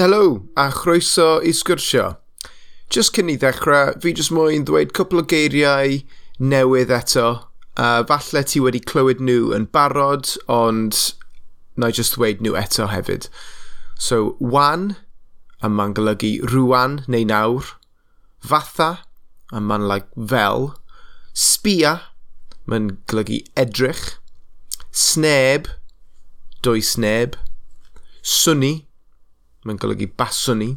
Helo, a chroeso i sgwrsio. Just cyn i ddechrau, fi jyst moyn ddweud cwpl o geiriau newydd eto. Uh, falle ti wedi clywed nhw yn barod, ond na i jyst ddweud nhw eto hefyd. So, wan, a mae'n golygu rwan neu nawr. Fatha, a mae'n like fel. Sbia, mae'n golygu edrych. Sneb, does neb. Swni, mae'n golygu baswn ni.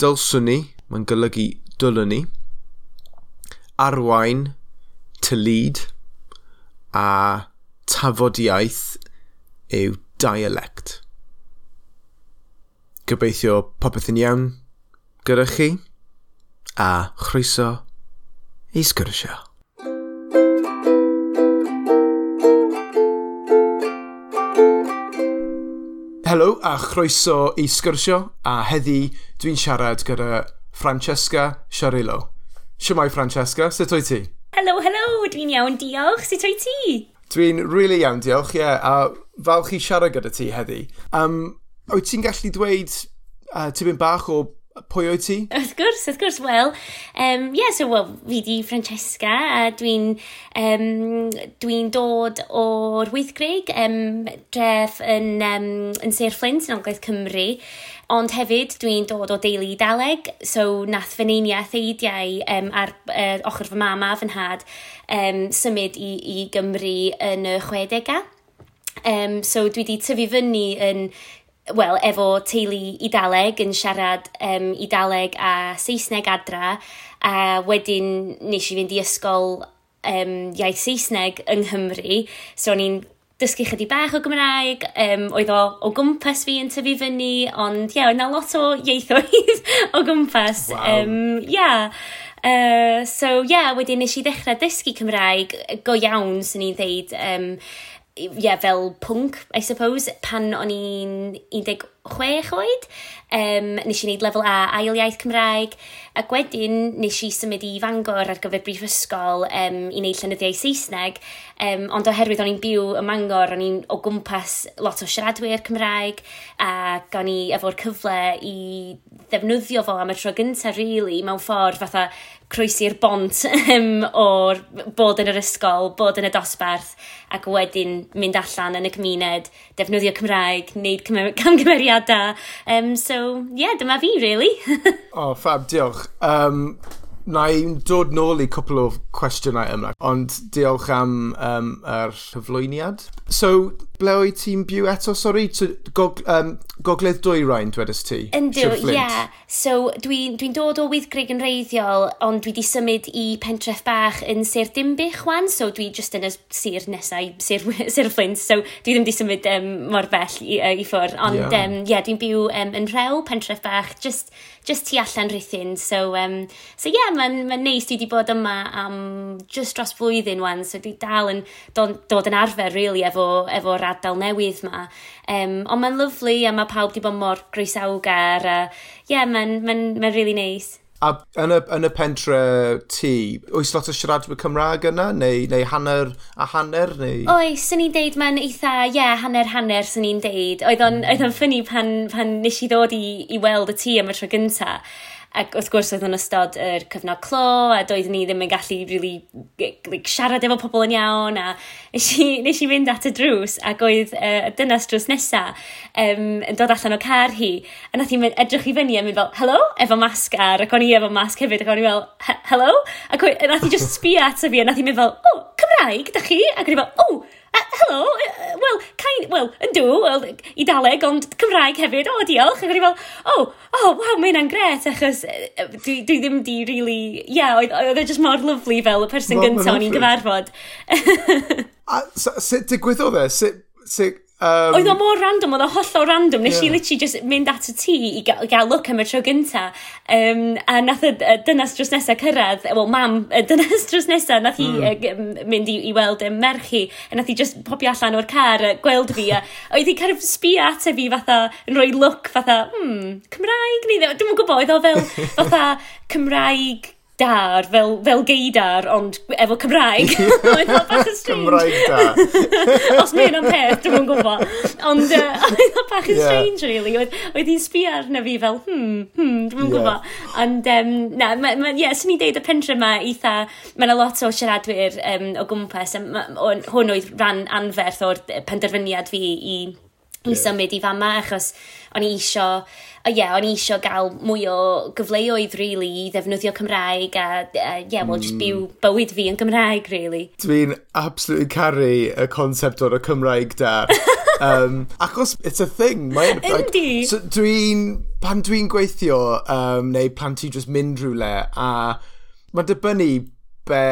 Dylswn ni, mae'n golygu dylwn ni. Arwain, tylid, a tafodiaeth yw dialect. Gobeithio popeth yn iawn gyda chi a chroeso i sgwrsio. Helo a chroeso i sgyrsio a heddi dwi'n siarad gyda Francesca Siarillo. Siamai Francesca, sut o'i ti? Helo, helo, dwi'n iawn, diolch, sut o'i ti? Dwi'n really iawn, diolch, ie, yeah, a falch i siarad gyda ti heddi. Um, wyt ti'n gallu dweud uh, tipyn bach o Pwy o'i ti? Wrth gwrs, wrth gwrs, wel, um, yeah, so well, fi di Francesca a dwi'n um, dwi dod o'r Wythgrig, um, dref yn, um, yn Sir Flint yn Ogledd Cymru, ond hefyd dwi'n dod o deulu Daleg, so nath fy neiniaeth eidiau um, ar uh, ochr fy mama, fy nhad, um, symud i, i Gymru yn y 60au. Um, so dwi wedi tyfu fyny yn wel, efo teulu Idaleg yn siarad um, Idaleg a Saesneg adra, a wedyn nes i fynd i ysgol um, iaith Saesneg yng Nghymru, so o'n i'n dysgu chydig bach o Gymraeg, um, oedd o o gwmpas fi yn tyfu fyny, ond ie, yeah, oedd na lot o ieithoedd o gwmpas. Wow. Um, yeah. Uh, so ie, yeah, wedyn nes i ddechrau dysgu Cymraeg go iawn, sy'n ni'n ddeud, um, yeah, fel punk, I suppose, pan o'n i'n 16 oed. Um, nes i wneud lefel A ail iaith Cymraeg. Ac wedyn nes i symud i Fangor ar gyfer brifysgol um, i wneud llenyddiau Saesneg, um, ond oherwydd o'n i'n byw ym Mangor, o'n i'n o gwmpas lot o siaradwyr Cymraeg, ac o'n i efo'r cyfle i ddefnyddio fo am y tro gyntaf, really, mewn ffordd fatha croesi'r bont um, o'r bod yn yr ysgol, bod yn y dosbarth, ac wedyn mynd allan yn y cymuned, defnyddio Cymraeg, wneud camgymeriadau. Um, so, ie, yeah, dyma fi, really. o, oh, fab, diolch. Um, na i dod nôl i cwpl o cwestiynau yma, ond diolch am um, yr hyflwyniad. So, ble o'i ti'n byw eto, sori? So, gog, um, gogledd dwy rhain, dwedais ti? Yndw, ie. Yeah. So, dwi'n dwi, dod o wyddgrig yn reiddiol, ond dwi wedi symud i pentref bach yn Sir Dimbych wan, so dwi just yn y sir nesau, Sir, sir Flint, so dwi ddim wedi symud um, mor bell i, uh, i ffwr. Ond, ie, yeah. um, yeah, dwi'n byw um, yn rhew, pentref bach, just, just tu allan rhythyn. So, um, so yeah, mae'n ma neis dwi wedi bod yma am just dros flwyddyn wan, so dwi dal yn dod, dod yn arfer, really, efo, efo yr adael newydd ma. Um, ond mae'n lyflu a mae pawb wedi bod mor groesawgar. a ie, yeah, mae'n ma ma really neis. Nice. A yn y, yn y pentre ti, oes lot o siaradwyr Cymraeg yna, neu, neu hanner a hanner? Neu... Oes, sy'n ni'n deud mae'n eitha, ie, yeah, hanner-hanner sy'n ni'n deud. Mm. Oedd o'n ffynnu pan, pan nes i ddod i, i weld y tŷ am y tro gyntaf Ac wrth gwrs oedd yn ystod yr cyfnod clo, a doeddwn ni ddim yn gallu really, like, siarad efo pobl yn iawn, a nes i, nes i fynd at y drws, ac oedd y uh, dynas drws nesa um, yn dod allan o car hi, a nath i'n edrych i fyny a mynd fel, hello, efo masg ar, ac o'n i efo masg hefyd, ac o'n i fel, hello, ac nath i just sbio ato fi, a nath i'n mynd fel, oh, Cymraeg, da chi? Ac o'n i fel, oh, hello, uh, well, kind, well, yn dw, well, i daleg, ond Cymraeg hefyd, o, oh, diolch. Ac o'n i fel, o, oh, oh, waw, mae hynna'n gret, achos dwi, dwi ddim di really, ie, yeah, oedd e just mor lyflu fel y person well, gyntaf o'n i'n gyfarfod. a sut digwyddodd e? Sut, sut Um, oedd o mor random, oedd o hollol random. Nes yeah. i literally just mynd at y tŷ i gael, gael look am y tro gynta. Um, a nath y dynas dros nesaf cyrraedd, wel mam, y dynas dros nesaf, nath hi mm. uh, mynd i, i weld y merch i. A nath i just popio allan o'r car gweld fi. A oedd hi kind of sbio at fi fatha, yn rhoi look fatha, hmm, Cymraeg ni ddim. Dwi'n gwybod, oedd o fel fatha Cymraeg dar, fel, fel geidar, ond efo Cymraeg. Oedd o bach yn strange. Cymraeg da. Os mae'n am peth, dwi'n mwyn gwybod. Ond uh, oedd o bach yn yeah. strange, really. Oedd hi'n sbio arna fi fel, hmm, hmm, dwi'n mwyn yeah. gwybod. Ond, um, na, ma, ma, yeah, sy'n i'n deud y pentre yma eitha, mae'n a lot o siaradwyr um, o gwmpas. Ma, on, hwn oedd rhan anferth o'r penderfyniad fi i, i yeah. symud i fama, achos o'n i isio, o ie, yeah, o'n i isio gael mwy o gyfleoedd, really, i ddefnyddio Cymraeg a, uh, yeah, well, mm. just byw bywyd fi yn Gymraeg, really. Dwi'n absolutely caru y concept o'r Cymraeg da. um, achos it's a thing. Mae'n... Like, so dwi'n... Pan dwi'n gweithio, um, neu pan ti'n just mynd rhywle, a mae'n dibynnu be...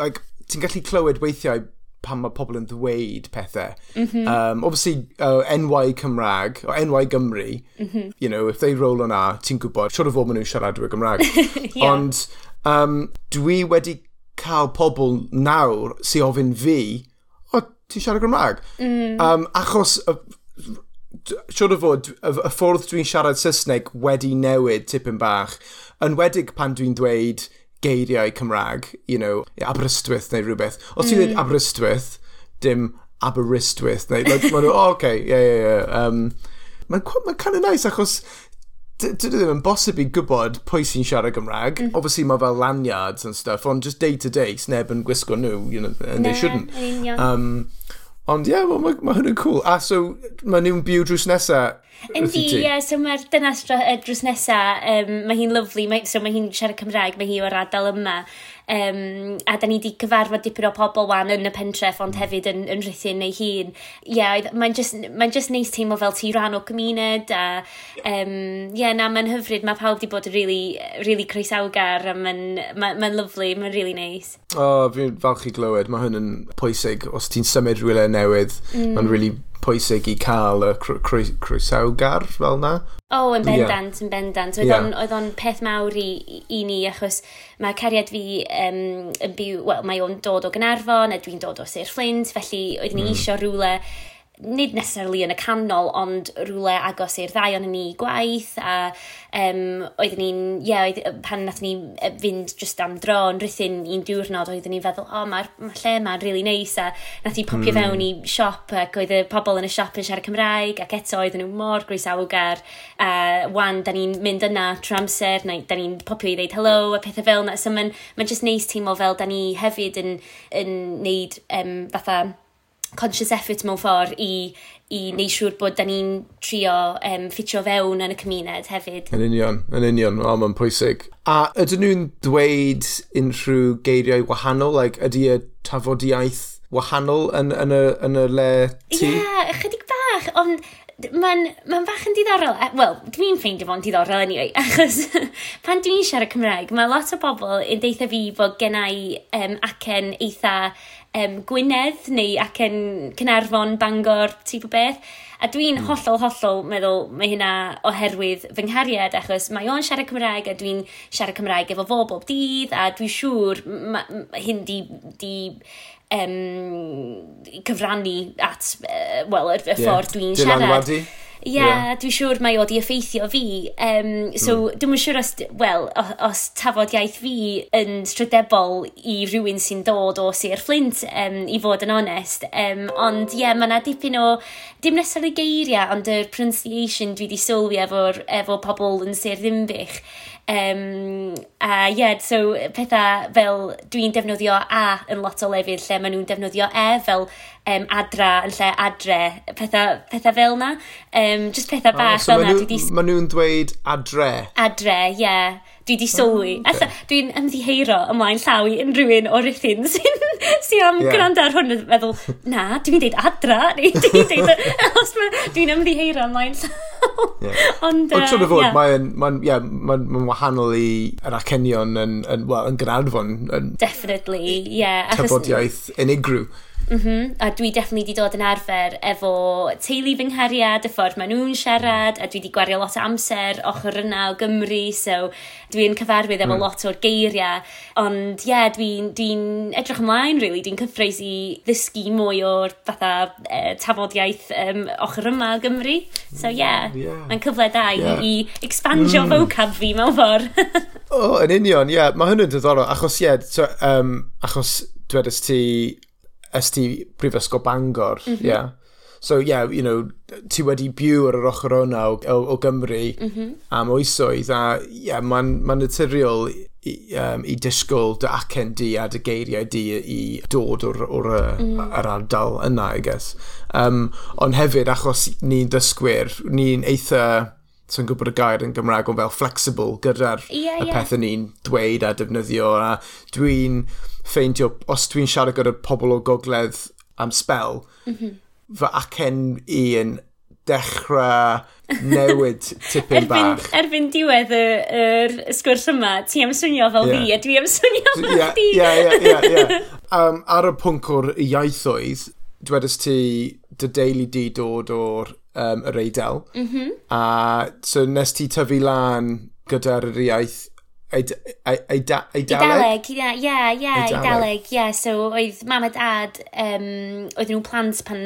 Like, ti'n gallu clywed weithiau pan mae pobl yn ddweud pethau. Mm -hmm. um, obviously, uh, NY Cymraeg, o NY Gymru, mm -hmm. you know, if they roll on a, ti'n gwybod, siwr o fod maen nhw'n siaradwyr Gymraeg. yeah. Ond um, dwi wedi cael pobl nawr sy'n ofyn fi, o, ti'n siarad Gymraeg? Mm. Um, achos, uh, siwr o fod, y, y ffordd dwi'n siarad Saesneg wedi newid tipyn bach, yn wedig pan dwi'n dweud, geiriau Cymraeg, you know, Aberystwyth neu rhywbeth. Os ti'n mm. dweud Aberystwyth, dim Aberystwyth. Neu, like, maen nhw, oh, okay, yeah, yeah, yeah. Um, Mae'n ma kind of nice achos dydw i ddim yn bosib i gwybod pwy sy'n siarad Gymraeg. Mm. Obviously mae fel lanyards and stuff, ond just day to day, sneb yn gwisgo nhw, you know, and they shouldn't. Um, Ond ie, yeah, well, mae ma hwn yn cool. A so, mae nhw'n byw drws nesa? Yndi, ie, yeah, so mae'r dynas drws nesa, um, mae hi'n lyflu, mae, so mae hi'n siarad Cymraeg, mae hi o'r adael yma. Um, a da ni wedi cyfarfod dipyn o pobl wan yn y pentref, ond hefyd yn, yn rhythyn neu hun. Ie, yeah, mae'n just, mae just neis teimlo fel ti rhan o gymuned, a um, yeah, na, mae'n hyfryd, mae pawb wedi bod yn really, really croesawgar, a mae'n ma, ma lyflu, mae'n really neis. O, oh, fi'n falch i glywed, mae hyn yn pwysig, os ti'n symud rhywle newydd, mm. mae'n really pwysig i cael y croesawgar fel na. O, oh, yn bendant, yeah. yn bendant. Oedd yeah. o'n, on peth mawr i, i ni, achos mae cariad fi um, yn byw, wel, mae o'n dod o Gynarfon, a dwi'n dod o Sir Flint, felly oeddwn ni mm. isio rhywle nid necessarily yn y canol, ond rhywle agos i'r ddau o'n ni gwaith, a um, oeddwn ni'n, ie, yeah, pan nath ni fynd just am dro yn rhythyn un diwrnod, oeddwn ni'n feddwl, o, oh, mae'r ma lle ma'n really neis, a nath ni popio mm. fewn i siop, ac oedd y pobl yn y siop yn siarad Cymraeg, ac eto oedden nhw mor grisawgar, a wan, da ni'n mynd yna trwy amser, na, da ni'n popio i ddeud hello, a pethau fel yna, so mae'n ma just neis teimlo fel da ni hefyd yn, yn neud um, fatha conscious effort mewn ffordd i, i neu siŵr bod da ni'n trio um, ffitio fewn yn y cymuned hefyd. Yn union, yn union, o, mae'n pwysig. A ydyn nhw'n dweud unrhyw geiriau wahanol? Like, ydy y tafodiaeth wahanol yn, yn, y, yn y le ti? Ie, yeah, ychydig bach, ond mae'n ma fach yn diddorol. E, wel, dwi'n ffeindio fo'n diddorol anyway, achos pan dwi'n siarad Cymraeg, mae lot o bobl yn deitha fi bod gennau um, acen eitha um, Gwynedd neu ac yn Cynarfon, Bangor, type o beth. A dwi'n mm. hollol, hollol meddwl mae hynna oherwydd fy nghariad, achos mae o'n siarad Cymraeg a dwi'n siarad Cymraeg efo fo bob dydd, a dwi'n siŵr hyn di, di um, cyfrannu at, uh, wel, y, y yeah. ffordd dwi'n siarad. Dylanwadu? Ie, yeah, yeah. dwi'n siŵr mae o di effeithio fi. Um, so, mm. dwi'n siŵr os, well, os tafod iaith fi yn strydebol i rhywun sy'n dod o Sir Flint, um, i fod yn onest. Um, ond, ie, yeah, mae yna dipyn o, dim nesaf y geiriau, ond y pronunciation dwi di sylwi efo, efo pobl yn Sir Ddimbych. Um, a ie, yeah, so pethau fel dwi'n defnyddio a yn lot o lefydd lle maen nhw'n defnyddio e fel um, adra yn lle adre, pethau, pethau fel na. Um, just pethau bach oh, so fel na. Maen nhw'n dweud adre? Adre, ie. Yeah. Dwi di sylwi. Oh, okay. Dwi'n ymddiheiro ymlaen llaw i unrhyw un o rythyn sy'n sy am yeah. gwrando ar hwn yn meddwl, na, dwi'n deud adra, neu dwi'n deud, os ma, dwi'n ymddiheiro ymlaen llaw. Yeah. Ond, uh, o fod, yeah. mae'n mae yeah, mae mae wahanol i yr acenion yn, yn, well, yn Granfon. Yn Definitely, ie. Yeah, tafodiaeth unigryw. Mm -hmm. A dwi definitely wedi dod yn arfer efo teulu fy nghariad, y ffordd maen nhw'n siarad, a dwi wedi gwario lot o amser ochr yna o Gymru, so dwi'n cyfarwydd efo mm. lot o'r geiriau. Ond ie, yeah, dwi'n dwi, edrych ymlaen, really. dwi'n cyffroes i ddysgu mwy o'r fatha e, tafodiaeth um, ochr yma o Gymru. So ie, yeah, yeah. mae'n cyfle da yeah. i, i expandio mm. vocab fi mewn ffordd. o, oh, yn union, ie. Yeah. Mae hwnnw'n diddorol, achos ie, yeah, so, um, achos dwedais ti ysdi Brifysgol Bangor, ie. Mm -hmm. yeah. So, yeah, you know, ti wedi byw ar yr ochr o'na o, o, o Gymru mm -hmm. am oesoedd, a yeah, mae'n ma naturiol i, um, i disgwyl dy acen di a dy geiriau di i dod o'r, or mm. ar ardal yna, I guess. Um, ond hefyd, achos ni'n dysgwyr, ni'n eitha so gwybod y gair yn Gymraeg ond fel flexible gyda'r yeah, yeah. pethau ni'n dweud a defnyddio a dwi'n ffeindio, os dwi'n siarad gyda pobl o gogledd am spel, mm -hmm. fy acen i yn dechrau newid tipyn erbyn, bach. Erbyn diwedd y, yr sgwrs yma, ti am swnio fel yeah. fi a dwi am swnio fel yeah, di. Ie, ie, ie. Ar y pwnc o'r iaithoedd, dwedais ti dy deulu di dod o'r um, yr Eidl. Mm -hmm. A so nes ti tyfu lan gyda'r yr iaith e-, Eidaleg, ie, ie, ie, Eidaleg, ie. So, oedd mam a dad, um, oedd nhw plant pan,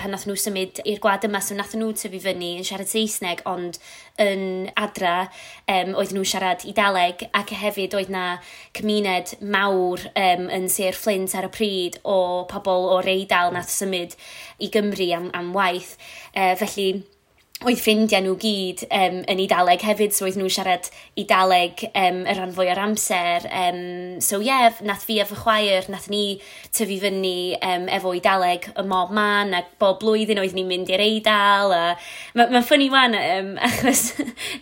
pan nath nhw symud i'r gwad yma, so nath nhw tyfu fyny yn siarad Saesneg, ond yn adra um, oedd nhw'n siarad Eidaleg, ac hefyd oedd na cymuned mawr um, yn Sir Flint ar y pryd o pobl o'r Eidal nath symud i Gymru am, am waith. Uh, felly oedd ffrindiau nhw gyd um, yn Idaleg hefyd, so oedd nhw siarad Idaleg um, y rhan fwy o'r amser. Um, so ie, yeah, nath fi a fy chwaer, nath ni tyfu fyny um, efo Idaleg y mob man, a bob blwyddyn oedd ni'n mynd i'r Eidal. Mae'n ma ffynnu wan, um, achos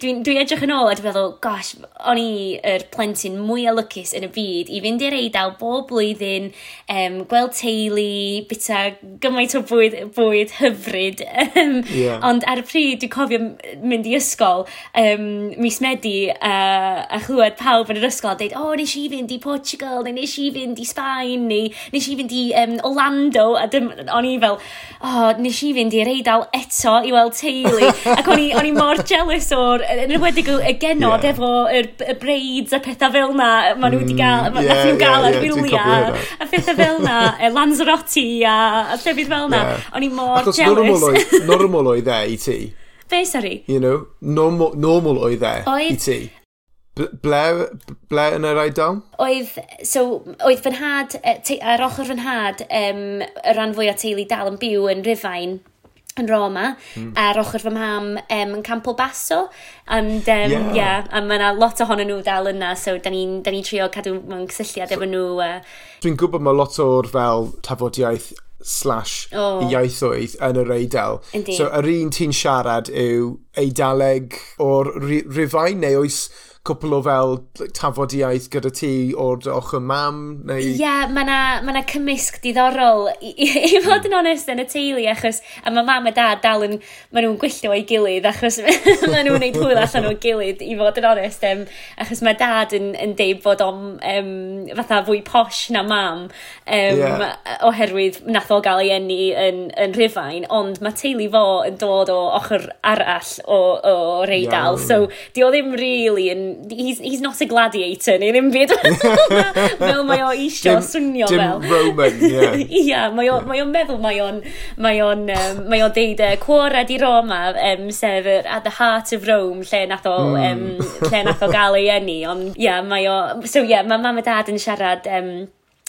dwi'n dwi edrych yn ôl a dwi'n meddwl, gosh, o'n i yr plentyn mwy olygus yn y byd i fynd i'r Eidal bob blwyddyn, um, gweld teulu, bita gymaint o bwyd, bwyd hyfryd. Um, yeah. Ond ar y pryd, fi, dwi'n cofio mynd i ysgol um, mis Medi uh, a chlywed pawb yn yr ysgol a dweud, o, oh, nes i fynd i Portugal, neu nes i fynd i Sbaen, neu nes i fynd i um, Orlando, a dim, o'n i fel, o, oh, nes i fynd i'r Eidal eto i weld teulu, ac o'n i, on i mor jealous o'r, yn ymwedig y genod yeah. efo y, y braids a pethau fel na, maen nhw wedi gael, mm, yeah, nhw gael yeah, ar wyliau, yeah, a pethau fel na, Lanzarote a, a llefydd fel na, yeah. o'n i mor Achos jealous. Achos normal oedd e i ti, Be, sori? You know, normal, normal oedd e oedd... i ti. Ble, ble yn yr aidal? Oedd, so, oedd fy nhad, e, ar ochr fy nhad, um, y ran fwy o teulu dal yn byw yn Rhyfain, yn Roma, mm. ar ochr fy mam um, yn Campo Basso, and, um, yeah. yeah a mae yna lot ohonyn nhw dal yna, so da ni'n ni trio cadw mewn cysylltiad so, efo nhw. Uh... Dwi'n gwybod mae lot o'r fel tafodiaeth slash oh. iaithoedd yn yr eidl. Indeed. So, yr un ti'n siarad yw eidaleg o'r rhifau neu oes cwpl o fel tafodiaeth gyda ti o'r ochr mam? Neu... Ie, yeah, mae yna ma, cymysg diddorol i, i, i fod hmm. yn onest yn y teulu achos a mae mam a dad dal yn maen nhw'n gwyllio o'i gilydd achos maen nhw'n neud hwyl allan o'i gilydd i fod yn onest um, achos mae dad yn, yn deud bod o'n um, fatha fwy posh na mam um, yeah. oherwydd nath o gael ei enni yn, yn rhyfain ond mae teulu fo yn dod o ochr arall o, o reidal yeah. so di o ddim really yn he's, he's not a gladiator neu ddim byd. fel mae o eisiau swnio dim fel. Dim Roman, ie. Yeah. yeah, mae o'n yeah. meddwl mae o'n mae o'n um, mae o'n deud uh, Quora di Roma um, sef at the heart of Rome lle nath o mm. um, lle nath o gael ei enni ond ia yeah, mae o so ie yeah, mae mam a dad yn siarad um,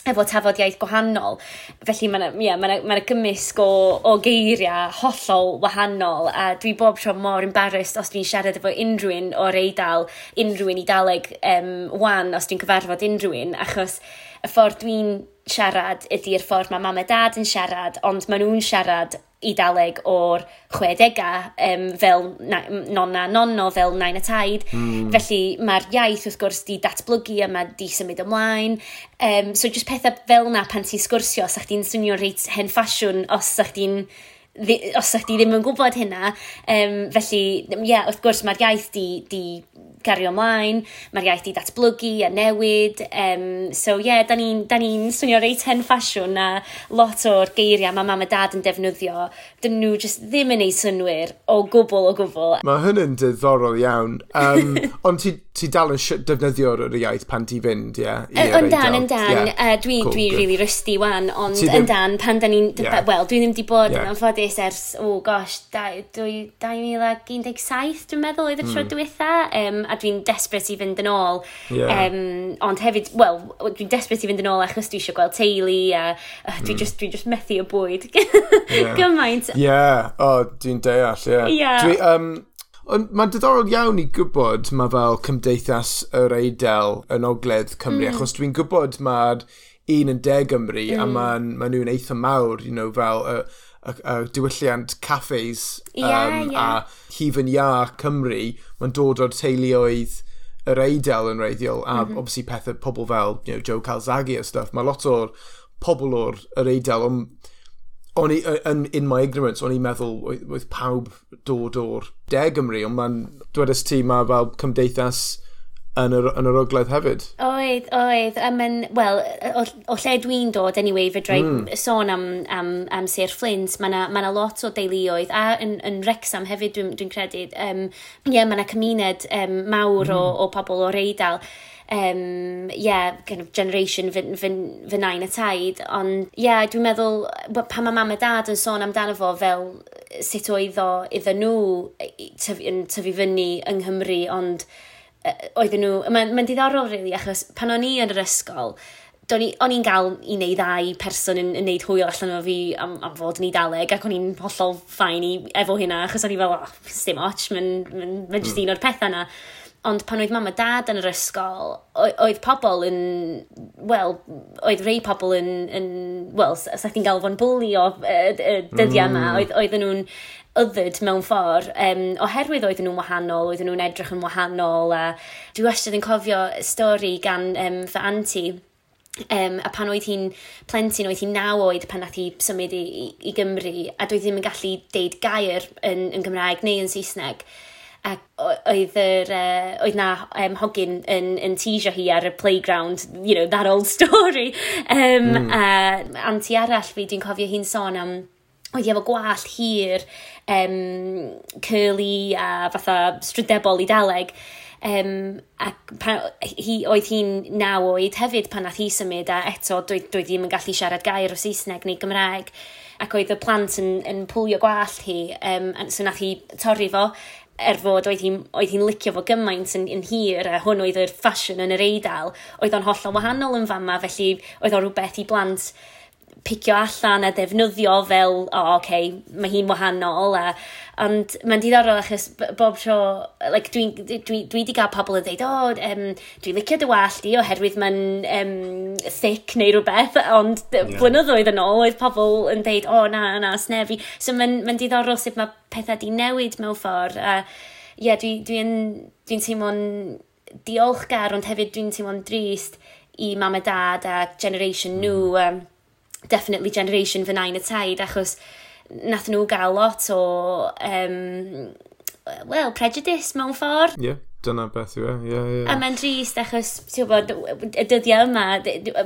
efo tafodiaeth gwahanol. Felly mae yna yeah, ma ma gymysg o, o geiriau hollol wahanol a dwi bob tro mor embarrassed os dwi'n siarad efo unrhywun o'r eidl, unrhywun i daleg um, wan os dwi'n cyfarfod unrhywun achos y ffordd dwi'n siarad ydy'r ffordd mae mam a dad yn siarad, ond maen nhw'n siarad Idaleg o'r 60au um, fel nonna nonno, fel nain a taid. Mm. Felly mae'r iaith wrth gwrs di datblygu a mae di symud ymlaen. Um, so jyst pethau fel na pan ti'n sgwrsio, sa'ch ti'n swnio reit hen ffasiwn os sa'ch ti'n os ydych chi ddim yn gwybod hynna, um, felly, ie, yeah, wrth gwrs, mae'r iaith di, di gario ymlaen, mae'r iaith di datblygu a newid. Um, so ie, yeah, da ni'n ni, swnio reit hen ffasiwn a lot o'r geiriau mae mam a dad yn defnyddio, dyn nhw just ddim yn ei synwyr o gwbl o gwbl. Mae hynny'n diddorol iawn. Um, ond ti ti dal yn defnyddio'r yr iaith pan ti fynd, ie? Yeah, yn dan, yn dan. Yeah. Uh, dwi, cool, dwi really rusty wan, ond yn dan, pan da ni'n... Yeah. Wel, dwi ddim di bod yeah. yn anffodus ers, o oh, gosh, 2017 dwi'n meddwl oedd y tro mm. diwetha, um, a dwi'n desbryd i fynd yn ôl. Yeah. Um, ond hefyd, wel, dwi'n desbryd i fynd yn ôl achos dwi eisiau gweld teulu, a uh, dwi'n mm. just, dwi just methu o bwyd. yeah. Gymaint. Ie, yeah. o, oh, dwi'n deall, ie. Yeah. Yeah. Dwi, um, Ond mae'n diddorol iawn i gwybod mae fel cymdeithas yr Eidl yn ogledd Cymru, mm. achos dwi'n gwybod mae'r un yn de Gymru mm. a hmm. maen ma nhw'n eitha mawr, you know, fel y, y, y diwylliant caffes um, yeah, yeah. a hif yn ia Cymru, mae'n dod o'r teuluoedd yr Eidl yn reiddiol, a mm -hmm. obviously pethau pobl fel you know, Joe Calzaghi a stuff, mae lot o'r pobl o'r yr Eidl, ond o'n i, in my ignorance, o'n i'n meddwl oedd pawb dod o'r de Gymru, ond mae'n dwedais ti mae fel cymdeithas yn yr, yn yr ogledd hefyd. Oedd, oedd. Um, Wel, o, o lle dwi'n dod, anyway, fe drai mm. sôn am, am, am Sir Flint, mae yna ma lot o deuluoedd, a yn, yn Rexham hefyd, dwi'n dwi credu. Um, yeah, mae yna cymuned um, mawr mm. o, hmm. o pobl o'r Eidal um, yeah, kind of generation fy, fy, fy nain y taid. Ond, yeah, dwi'n meddwl, pan mae mam a dad yn sôn amdano fo fel sut oedd o iddyn nhw yn tyfu fyny yng Nghymru, ond oedden nhw... Mae'n ma diddorol, really, achos pan o'n i yn yr ysgol, o'n i'n gael i wneud ddau person yn, yn wneud hwyl allan o fi am, am fod yn Eidaleg ac o'n i'n hollol ffain i efo hynna achos o'n i fel, oh, dim och, mae'n ma, ma, ma n just hmm. un o'r pethau yna. Ond pan oedd mam a dad yn yr ysgol, oedd pobl yn, wel, oedd rei pobl yn, yn wel, sa chdi'n gael fo'n bwli o dyddiau yma, mm. oedd, oedden nhw'n yfyd mewn ffordd, um, oherwydd oedden nhw'n wahanol, oedden nhw'n edrych yn wahanol, a dwi wastad yn cofio stori gan um, fy anti, Um, a pan oedd hi'n plentyn, oedd hi'n naw oed pan nath hi symud i, i, i Gymru, a doedd ddim yn gallu deud gair yn, yn Gymraeg neu yn Saesneg ac oedd, yr, uh, oedd na um, hogyn yn, yn teisio hi ar y playground, you know, that old story. Um, mm. A anti arall fi, dwi'n cofio hi'n sôn am oedd efo gwall hir, um, curly a fatha strydebol i daleg. Um, ac pan, hi, oedd hi'n naw oed hefyd pan nath hi symud a eto doedd, doedd ddim yn gallu siarad gair o Saesneg neu Gymraeg ac oedd y plant yn, yn pwlio gwallt hi um, so nath hi torri fo er fod oedd hi'n hi licio fo gymaint yn, yn hir a hwn oedd yr ffasiwn yn yr eidal, oedd o'n hollol wahanol yn fama, felly oedd o rhywbeth i blant picio allan a defnyddio fel, o, oh, okay, mae hi'n wahanol. A, ond mae'n diddorol achos bob tro, like, dwi, dwi, dwi di gael pobl yn dweud, o, oh, um, dwi'n licio dy wallt di oherwydd mae'n um, thick neu rhywbeth, ond yeah. blynyddoedd yn ôl oedd pobl yn dweud, o, oh, na, na, snefi. So mae'n ma diddorol sut mae pethau di newid mewn ffordd. A, ie, yeah, dwi'n dwi, dwi, dwi teimlo'n diolchgar, ond hefyd dwi'n teimlo'n drist i mam a dad a generation mm. nhw. Um, definitely generation fy nain y taid, achos nath nhw gael lot o, um, well, prejudice mewn ffordd. Yeah. Dyna beth yw e, ie, ie. A mae'n drist achos, ti'n gwybod, y dyddiau yma,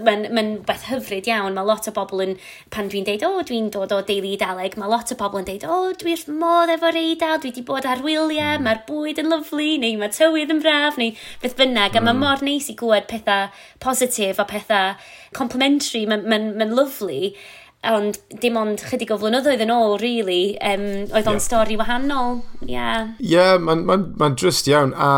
mae'n ma beth hyfryd iawn. Mae lot o bobl yn, pan dwi'n deud, o, oh, dwi'n dod o deulu Daleg, mae lot o bobl yn deud, o, oh, dwi'n modd efo'r eidal, dwi wedi bod ar wyliau, mm. mae'r bwyd yn lyflu, neu mae tywydd yn braf, neu beth bynnag. Mm. A mae hmm. mor neis i gwybod pethau positif a pethau complimentary, mae'n ma, ma, ma lyflu ond dim ond chydig o flynyddoedd yn ôl, really, um, oedd o'n yeah. stori wahanol. Ie, yeah. yeah, mae'n ma, ma, ma drist iawn, a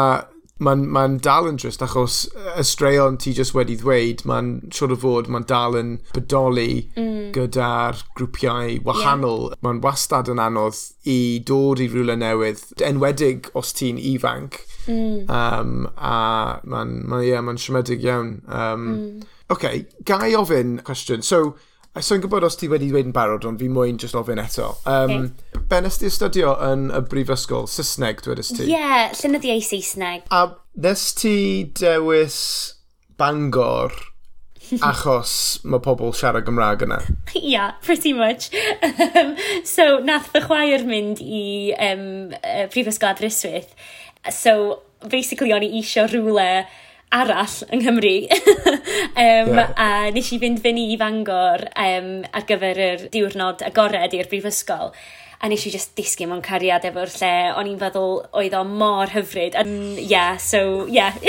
mae'n ma, ma dal yn drist, achos y straeon ti jyst wedi ddweud, mae'n siwr o fod, mae'n dal yn bodoli mm. gyda'r grwpiau wahanol. Yeah. Mae'n wastad yn anodd i dod i rhywle newydd, enwedig os ti'n ifanc. Mm. Um, a mae'n ma, yeah, ma siomedig iawn. Um, mm. OK, gai ofyn cwestiwn. So, A so'n gwybod os ti wedi dweud yn barod, ond fi mwyn just ofyn eto. Um, okay. Ben, ys ti astudio yn y brifysgol? Saesneg, dwedais ti? Ie, yeah, llynyddiau Saesneg. A nes ti dewis Bangor achos mae pobl siarad Gymraeg yna? Ia, yeah, pretty much. so, nath fy chwaer mynd i um, uh, Brifysgol Adriswydd. So, basically, o'n i isio rhywle arall yng Nghymru. um, yeah. A nes i fynd fyny i Fangor um, ar gyfer yr diwrnod agored i'r brifysgol. A nes i just disgu mewn cariad efo'r lle. O'n i'n feddwl oedd o mor hyfryd. Ie, mm, yeah, so, ie. Yeah.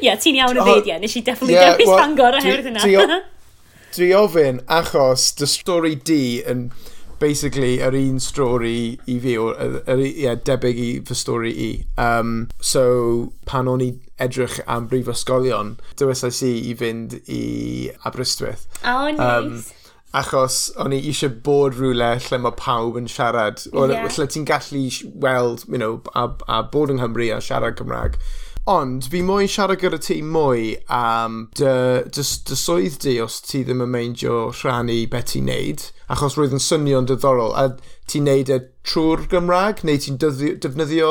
yeah, ti'n iawn o fyd, ie. Yeah. Nes i definitely yeah, dewis well, Fangor oherwydd yna. Dwi ofyn achos dy stori di yn... And basically yr un stori i fi, or, yr, yeah, debyg i fy stori i. Um, so, pan o'n i edrych am brifysgolion, dywysau si i fynd i Aberystwyth. Oh, nice. Um, achos o'n i eisiau bod rhywle lle mae pawb yn siarad. O, yeah. Lle ti'n gallu weld, you know, a, a bod yng Nghymru a siarad Cymraeg. Ond fi moyn siarad gyda ti mwy am dy, dy, dy swydd di os ti ddim yn meindio rhannu beth ti'n neud, achos roedd yn swnio'n diddorol. A ti'n neud e trwy'r Gymraeg, neu ti'n defnyddio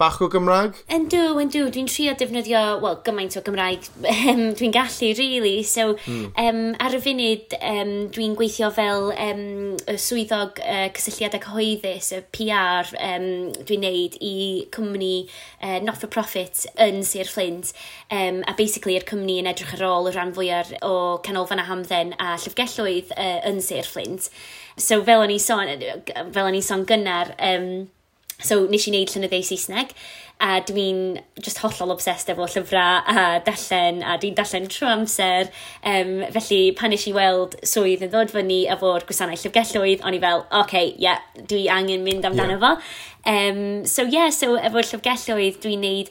bach o Gymraeg? Yndw, yndw. Dwi'n trio defnyddio, wel, gymaint o Gymraeg ehm, dwi'n gallu, really. So, mm. um, ar y funud, um, dwi'n gweithio fel um, y swyddog uh, cysylltiadau cyhoeddus, y PR um, dwi'n neud i cwmni uh, not-for-profit yn Sir Flint. Um, a basically, yr cwmni yn edrych ar ôl y rhan fwyaf o canolfan a hamdden a llyfgelloedd uh, yn Sir Flint. So, fel o'n i sôn, e, fel o'n i sôn gynnar, um, So nes i wneud llynyddiau Saesneg a dwi'n just hollol obsessed efo llyfrau a dallen, a dwi'n dallen trwy amser. Um, felly pan nes i weld swydd yn ddod fyny efo'r gwasanaeth llyfgelloedd, o'n i fel, oce, okay, yeah, dwi angen mynd amdano yeah. fo. Um, so yeah, so efo'r llyfgelloedd dwi'n neud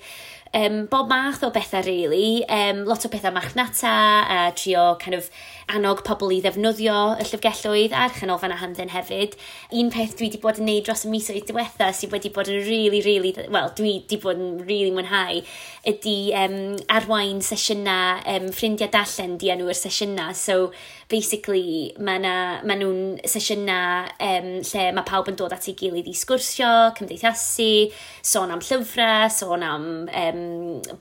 um, bob math o bethau really, um, lot o bethau machnata a trio kind of annog pobl i ddefnyddio y llyfgelloedd a'r chanolfan a hamdden hefyd. Un peth dwi wedi bod yn neud dros y misoedd diwetha sydd wedi bod yn really, really, well, dwi wedi bod yn really mwynhau, ydy um, arwain sesiynau um, ffrindiau dallen di enw'r sesiynau. So, basically mae ma nhw'n sesiyna um, lle mae pawb yn dod at ei gilydd i sgwrsio, cymdeithasu, sôn am llyfrau, sôn am um,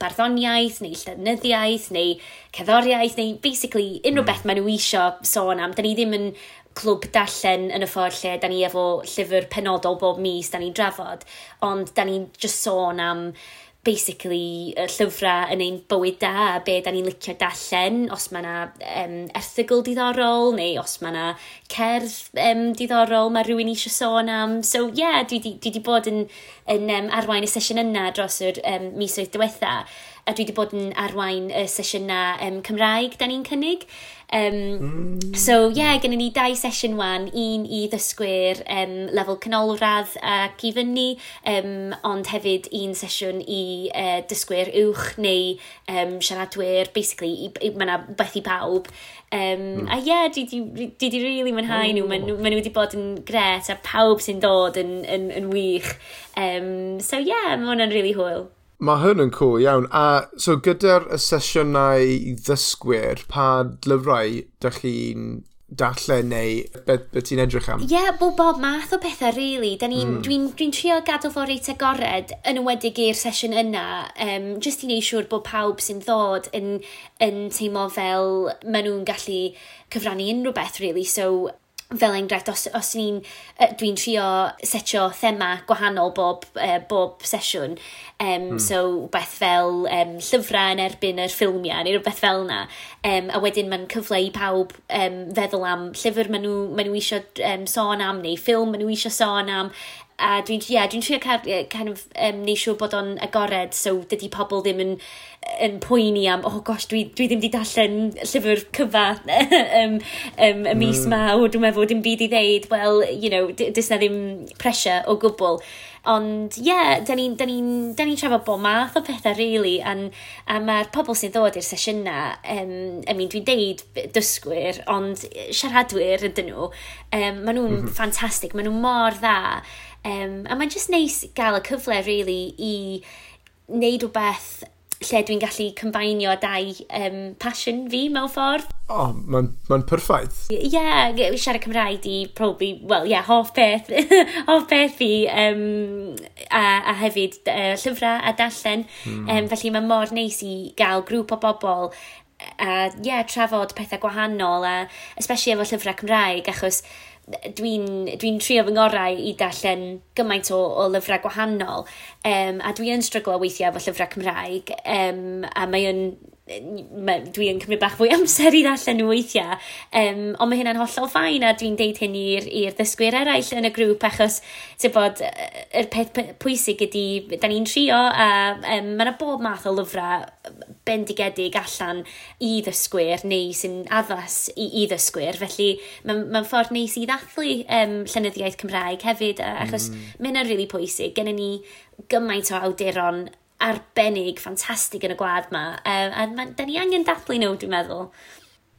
barddoniaeth neu llenyddiaeth neu cerddoriaeth neu basically unrhyw hmm. beth mae nhw isio sôn am. Da ni ddim yn clwb darllen yn y ffordd lle da ni efo llyfr penodol bob mis da ni'n drafod, ond da ni'n just sôn am basically y llyfrau yn ein bywyd da a be da ni'n licio darllen, os mae yna um, erthigol diddorol neu os mae yna cerdd um, diddorol mae rhywun eisiau sôn am. So ie, yeah, dwi wedi bod yn, yn um, arwain y sesiwn yna dros yr um, misoedd diwetha a dwi wedi bod yn arwain y sesiynau um, Cymraeg da ni'n cynnig. Um, mm. So, ie, yeah, gennym ni dau sesiwn wan, un i ddysgwyr um, lefel canolradd ac i fyny, um, ond hefyd un sesiwn i uh, dysgwyr uwch neu um, siaradwyr, basically, mae yna beth i pawb. Um, mm. A ie, yeah, dwi wedi really mwynhau oh. nhw. Maen nhw wedi bod yn gret a pawb sy'n dod yn, yn, yn wych. Um, so ie, yeah, mae hwnna'n really hwyl. Mae hwn yn cool iawn. A so gyda'r y sesiynau ddysgwyr, pa lyfrau dych chi'n darllen neu beth be ti'n edrych am? Ie, yeah, bob bob math o bethau, really. Hmm. Dwi'n mm. dwi, dwi trio gadw fo reit agored yn ymwedig i'r sesiwn yna, um, jyst i wneud siŵr bod pawb sy'n ddod yn, yn teimlo fel maen nhw'n gallu cyfrannu unrhyw beth, really. So, fel enghraifft, os, os ni'n, dwi'n trio setio thema gwahanol bob, uh, bob sesiwn, um, hmm. so beth fel um, llyfrau yn erbyn yr ffilmiau, neu rhywbeth fel yna, um, a wedyn mae'n cyfle i pawb um, feddwl am llyfr maen nhw, maen nhw eisiau um, sôn am, neu ffilm maen nhw eisiau sôn am, a dwi'n yeah, dwi trio kind of, um, neu siŵr bod o'n agored, so dydy pobl ddim yn, yn poeni am, oh gosh, dwi, dwi ddim wedi darllen llyfr cyfa um, um, y mis mm. ma, o dwi'n meddwl dim byd i ddeud, well, you know, dys na ddim pressure o gwbl. Ond, ie, yeah, da ni'n ni, ni, trafod bod math o pethau, really, an, a mae'r pobl sy'n ddod i'r sesiynau, um, I mean, dwi'n deud dysgwyr, ond siaradwyr ydyn nhw, um, maen nhw'n mm -hmm. ffantastig, maen nhw mor dda, Um, a mae'n just neis gael y cyfle, really, i wneud o beth lle dwi'n gallu combinio dau um, passion fi mewn ffordd. O, oh, mae'n ma perffaith. Ie, yeah, siarad Cymraeg i probably, well, ie, yeah, hoff beth, hoff beth fi, um, a, a hefyd uh, llyfrau a dallen. Mm. Um, felly mae mor neis i gael grŵp o bobl a, ie, yeah, trafod pethau gwahanol, a especially efo llyfrau Cymraeg, achos dwi'n dwi trio fy ngorau i darllen gymaint o, o lyfrau gwahanol. Um, a dwi yn stryglo weithiau efo llyfrau Cymraeg um, a mae yn dwi'n cymryd bach fwy amser i ddallen nhw weithiau, um, ond mae hynna'n hollol ffain a dwi'n deud hyn i'r ddysgwyr eraill yn y grŵp achos bod, yr peth pwysig ydy, da ni'n trio a um, mae yna bob math o lyfrau bendigedig allan i ddysgwyr neu sy'n addas i, i ddysgwyr, felly mae'n ma, ffordd neis i ddathlu um, llenyddiaeth Cymraeg hefyd achos mm. mae hynna'n rili really pwysig, gen i ni gymaint o awduron arbennig, ffantastig yn y gwlad yma. Um, a ma, da ni angen dathlu nhw, dwi'n meddwl.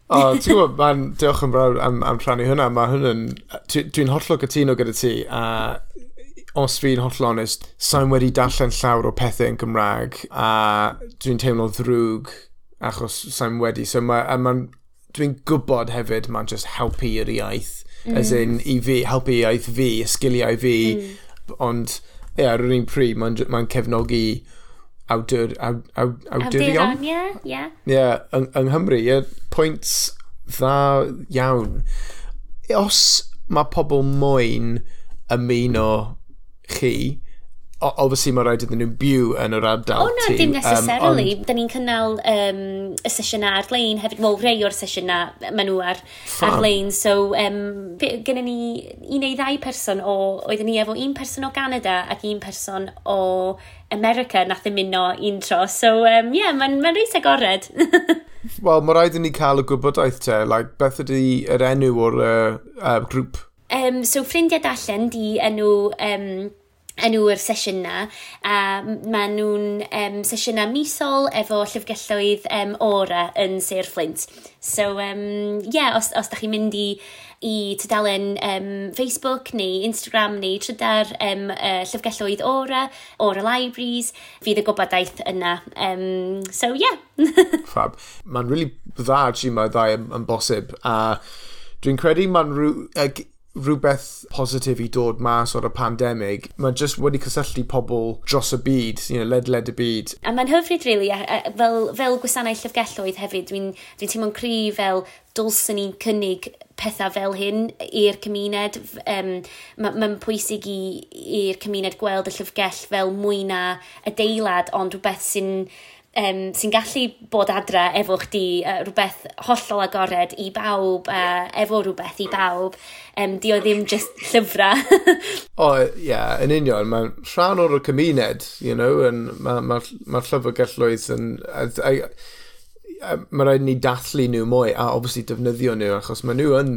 O, oh, ti'n gwybod, man, diolch yn brawd am, am rhannu hwnna. Mae hwn. Dwi'n hollol gytuno gyda ti, a os fi'n hollol onest, sa'n wedi darllen llawer o pethau yn Gymraeg, a dwi'n teimlo ddrwg achos sa'n wedi. So ma, Ma, dwi'n gwybod hefyd mae'n just helpu i'r iaith. Mm. As in, i fi, helpu iaith fi, y sgiliau fi. Mm. Ond, ie, yeah, ar yr un pryd, mae'n ma cefnogi awdur, aw, aw, awdurion. Awdurion, ie, ie. Ie, yng, yng Nghymru, ie, pwynt dda iawn. Os mae pobl moyn ymuno chi, obviously mae rhaid iddyn nhw byw yn yr ardal oh, no, ti. dim necessarily. Um, ond... Da ni'n cynnal um, y sesiynau ar-lein hefyd. Wel, rei o'r sesiynau maen nhw ar, ar-lein. So, um, gennym ni un neu ddau person o... Oedden ni efo un person o Canada ac un person o America nath e ymuno un tro. So, ie, um, yeah, mae'n ma reis agored. Wel, mae rhaid i ni cael y gwybodaeth te. Like, beth ydy yr enw o'r uh, uh, grŵp? Um, so, ffrindiau dallen di enw um, enw'r yr sesiynau a maen nhw'n um, sesiynau misol efo llyfgelloedd um, ora yn Sir Flint. So, um, yeah, os, os da chi'n mynd i, i tydalen um, Facebook neu Instagram neu trydar um, uh, llyfgelloedd ora, ora libraries, fydd y gwybodaeth yna. Um, so, yeah. Fab. Mae'n really dda, ti'n mae ddau yn, yn bosib. A dwi'n credu mae'n rhyw rhywbeth positif i dod mas o'r pandemig, mae jyst wedi cysylltu pobl dros y byd, you know, ledled y byd. A mae'n hyfryd, really, a, a, fel, fel gwasanaeth llyfgelloedd hefyd, dwi'n dwi, teimlo'n cry fel dylsyn ni'n cynnig pethau fel hyn i'r cymuned. Um, Mae'n ma pwysig i'r cymuned gweld y llyfgell fel mwy na adeilad, ond rhywbeth sy'n um, sy'n gallu bod adre efo chdi uh, rhywbeth hollol agored i bawb, uh, efo rhywbeth i bawb. Um, di o ddim just llyfrau. o, oh, ie, yeah, yn union. Mae'n rhan o'r cymuned, you know, mae'r ma, ma, ma llyfrgelloedd yn... Mae rhaid ni dathlu nhw mwy a obviously defnyddio nhw achos mae nhw yn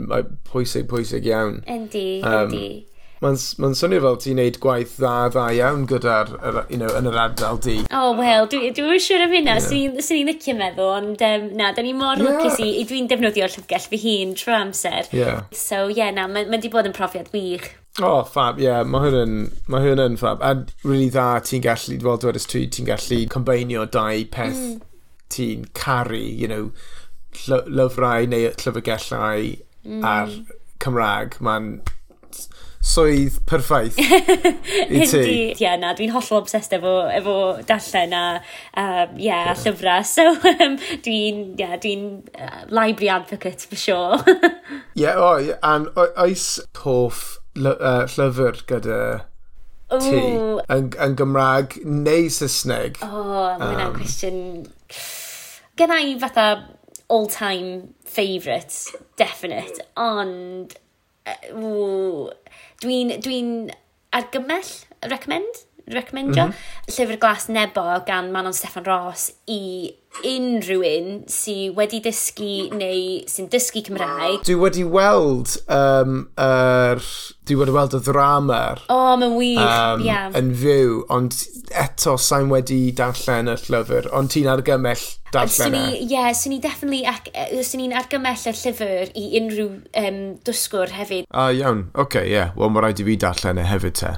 pwysig pwysig iawn. Yndi, um, yndi. Mae'n ma swnio fel ti'n neud gwaith dda dda iawn gyda'r, you know, yn yr ardal di. O, oh, wel, dwi'n dwi, dwi siŵr am hynna, yeah. sy'n ni'n licio meddwl, ond um, na, da ni mor yeah. lwcus i, dwi'n defnyddio llyfgell fy hun trwy amser. Yeah. So, ie, yeah, na, mae'n ma di bod yn profiad wych. O, oh, fab, ie, yeah, mae hwn yn, ma hwn yn fab. A really dda, ti'n gallu, fel dwi'n dweud, ti'n gallu combinio dau peth mm. ti'n caru, you know, lyfrau neu llyfrgellau mm. a'r Cymraeg. Mae'n swydd perffaith i ti. Ie, yeah, na, dwi'n hollol obsessed efo, efo darllen a, um, yeah, yeah. llyfrau. So, um, dwi'n yeah, dwi uh, library advocate for sure. Ie, yeah, o, oh, and oes hoff uh, llyfr gyda ti yn, yn Gymraeg neu Saesneg? O, oh, mae hwnna'n um, cwestiwn... Gynna i fatha all-time favourite, definite, ond... Uh, Dwi'n dwi argymell, recommend? recommendio. Mm -hmm. Llyfr Glas Nebo gan Manon Steffan Ross i unrhyw un sydd wedi dysgu neu sy'n dysgu Cymraeg. Dwi wedi weld um, er, dwi wedi weld y ddrama'r o, oh, mae'n wych, um, yeah. yn fyw, ond eto sa'n wedi darllen y llyfr, ond ti'n argymell darllen e. Ie, yeah, swn i definitely, swn i'n argymell y llyfr i unrhyw um, dysgwr hefyd. Ah, iawn, oce, okay, ie, yeah. wel mae rhaid i fi darllen e hefyd te.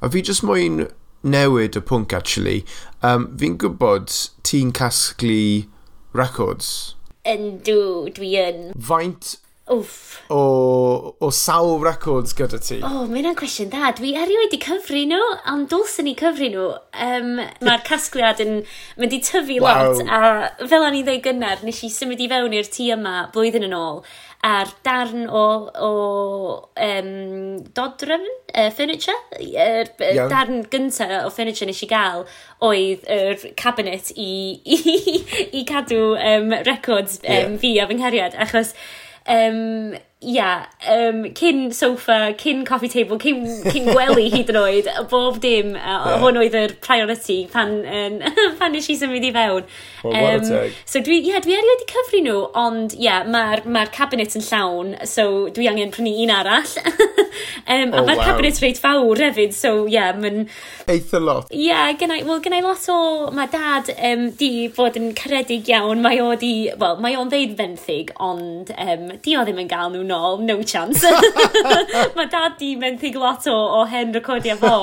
A fi jyst moyn newid y pwnc, actually. Um, fi'n gwybod ti'n casglu records. Yndw, dwi yn. Faint Wff. O, o sawl records gyda ti? O, oh, mae'n cwestiwn da. Dwi erioed i cyfri nhw, ond dylsyn ni cyfri nhw. Um, Mae'r casgliad yn mynd i tyfu wow. lot, a fel o'n i ddweud gynnar, nes i symud i fewn i'r tŷ yma blwyddyn yn ôl a'r darn o, o um, dodrefn, uh, furniture. Er, yeah. darn gyntaf o furniture nes i gael oedd yr cabinet i, i, i cadw um, records um, yeah. fi a fy ngheriad, achos um, ia, um, cyn sofa, cyn coffee table, cyn, cyn gwely hyd yn oed, bob dim, uh, yeah. hwn oedd yr priority pan, um, pan nes i symud i fewn. Well, um, so dwi, yeah, dwi erioed i cyfri nhw, ond yeah, mae'r ma cabinet yn llawn, so dwi angen prynu un arall. um, oh, a mae'r wow. cabinet reit fawr hefyd, so yeah, mae'n... Eitha lot. Yeah, gynnau, well, gynnau lot o... Mae dad um, di bod yn caredig iawn, mae o di... Wel, mae o'n ddeud fenthyg, ond um, di o ddim yn gael nhw'n nôl, no chance. mae dad di menthyg lot o, o hen recordio fo.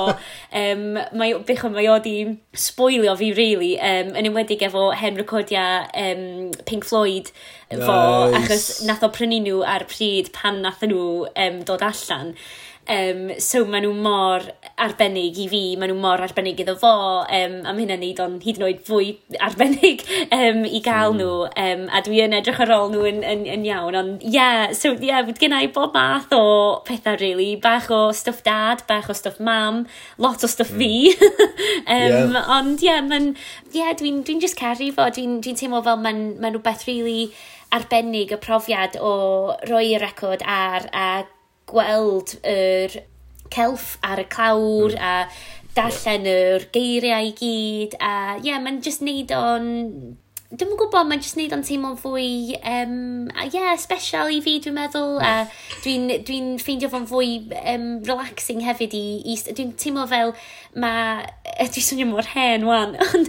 Um, mae, bych mae o di spoilio fi, really, um, yn ymwedig efo hen recordio um, Pink Floyd fo, nice. achos nath o prynu nhw ar pryd pan nath nhw um, dod allan. Um, so maen nhw mor arbennig i fi, maen nhw mor arbennig iddo fo, um, a mae hynna'n neud o'n hyd yn oed fwy arbennig um, i gael mm. nhw, um, a dwi yn edrych ar ôl nhw yn, yn, yn iawn, ond ie, yeah, so ie, yeah, gennau bob math o pethau, really, bach o stuff dad, bach o stuff mam, lot o stuff mm. fi, hmm. um, yeah. ond ie, yeah, mae'n, ie, yeah, dwi'n dwi just caru fo, dwi'n dwi teimlo fel mae'n ma rhywbeth really arbennig y profiad o roi y record ar a gweld yr celf ar y clawr mm. a darllen yr geiriau i gyd a ie, yeah, mae'n just neud o'n Dwi'n gwybod, mae'n jyst neud o'n teimlo'n fwy, um, ie, yeah, special i fi, dwi'n meddwl. A dwi'n dwi, ffeindio fo'n fwy um, relaxing hefyd i... i dwi'n teimlo fel, mae... Dwi'n swnio mor hen, wan. Ond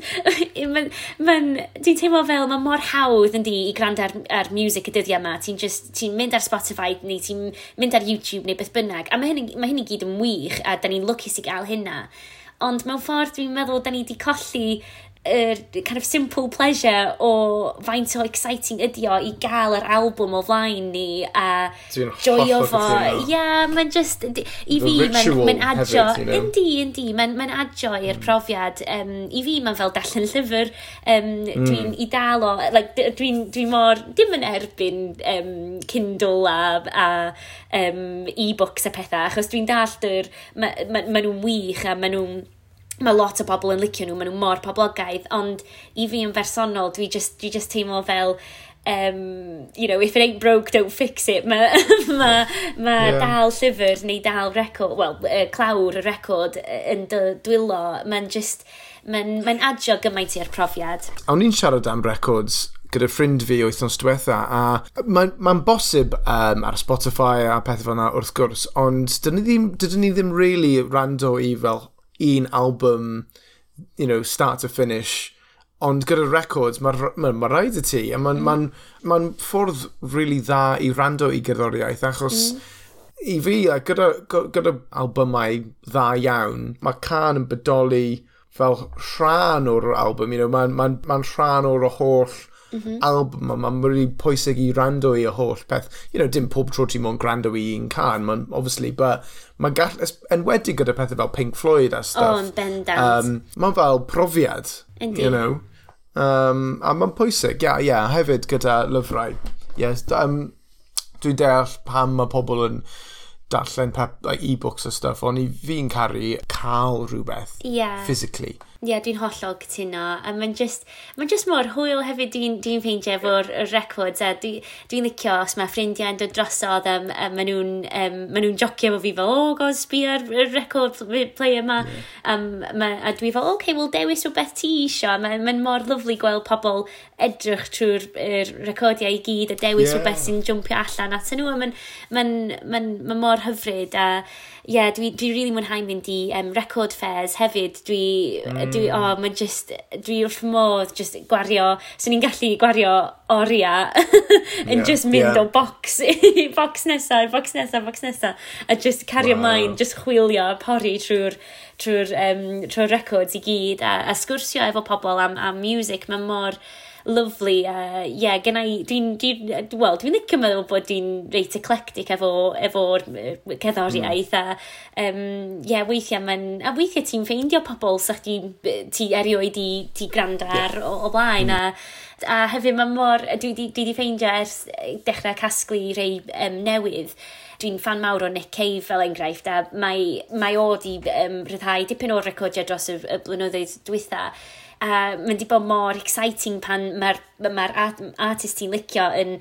dwi'n teimlo fel, mae mor hawdd yn di i gwrando ar, ar music y dyddiau yma. Ti'n ti mynd ar Spotify, neu ti'n mynd ar YouTube, neu beth bynnag. A mae hyn, ma hyn i gyd yn wych, a da ni'n lwcus i gael hynna ond mewn ffordd dwi'n meddwl da ni wedi colli er, kind of simple pleasure o faint o exciting ydi o i gael yr album o flaen ni a joio fo. Ia, mae'n just, i fi, mae'n adio, yndi, yndi, mae'n adio i'r profiad. Um, I fi, mae'n fel darllen llyfr, um, mm. dwi'n i dal o, like, dwi'n dwi mor, dim yn erbyn um, Kindle a, a um, e-books a pethau, achos dwi'n dallt yr, maen ma, ma, ma nhw'n wych a maen nhw'n mae lot o bobl yn licio nhw, maen nhw mor poblogaidd, ond i fi yn bersonol, dwi just, dwi just teimlo fel, um, you know, if it ain't broke, don't fix it. Mae ma, ma yeah. dal llyfr neu dal record, well, uh, clawr y record yn dwylo, mae'n just, mae'n ma adio gymaint i'r profiad. Awn ni'n siarad am records gyda ffrind fi wythnos diwetha, a mae'n ma bosib um, ar Spotify a pethau fel yna wrth gwrs, ond dydyn ni ddim, dydyn ni ddim really rando i fel un album, you know, start to finish, ond gyda records, mae ma, ma rhaid y ti, a mae'n mm. ma ma ffordd really dda i rando i gerddoriaeth, achos mm. i fi, a gyda, gyda albumau dda iawn, mae can yn bodoli fel rhan o'r album, you know, mae'n ma, ma, ma rhan o'r holl mm -hmm. album yma, mae'n really pwysig i rando i y holl peth. You know, dim pob tro ti mo'n grando i un can, mae'n obviously, but mae'n gall, enwedig gyda pethau fel Pink Floyd a stuff. Oh, yn bendant. Um, mae'n fel profiad, Indeed. you know. Um, a mae'n pwysig, ia, yeah, ia, yeah, hefyd gyda lyfrau. Yes, um, dwi'n deall pam mae pobl yn darllen like, e-books a stuff, ond i fi'n caru cael rhywbeth yeah. physically. Ie, yeah, dwi'n hollol cytuno. A mae'n just, ma just mor hwyl hefyd dwi'n dwi ffeindio efo'r records. A dwi'n dwi licio os mae ffrindiau yn dod drosodd a a maen nhw'n um, ma nhw jocio efo fi fel, oh, god, sbi ar y record player yma. Yeah. Um, ma, a dwi fel, oce, okay, wel, dewis rhywbeth ti isio. Mae'n ma mor lyflu gweld pobl edrych trwy'r er recordiau i gyd a dewis yeah. rhywbeth sy'n jumpio allan at nhw. Mae'n ma, ma, ma, ma mor hyfryd. A, ie, yeah, dwi, dwi really mwynhau mynd i um, record fairs hefyd. Dwi, mm. dwi, o, oh, mae'n just, dwi wrth modd just gwario, so ni'n gallu gwario oriau yn yeah, just mynd yeah. o box, box nesa, box nesa, box nesa, a just cario wow. mlaen, just chwilio, pori trwy'r trwy'r um, trwy records i gyd a, a sgwrsio efo pobl am, am music. Mae mor lyflu. Uh, yeah, gen i, dwi'n, dwi, wel, dwi'n licio meddwl bod dwi'n reit eclectic efo, efo'r cerddoriaeth. Mm. A, um, yeah, weithiau mae'n, a weithiau ti'n ffeindio pobl sa'ch ti, ti erioed i, ti gwrando ar yeah. o, o blaen. Mm. A, a hefyd mae mor, dwi wedi ffeindio ers dechrau casglu rei um, newydd, dwi'n fan mawr o Nick Cave fel enghraifft a mae, mae o di um, rhyddhau dipyn o'r recordiau dros y, y blynyddoedd dwytha a mae'n di bod mor exciting pan mae'r ma art artist ti'n licio yn,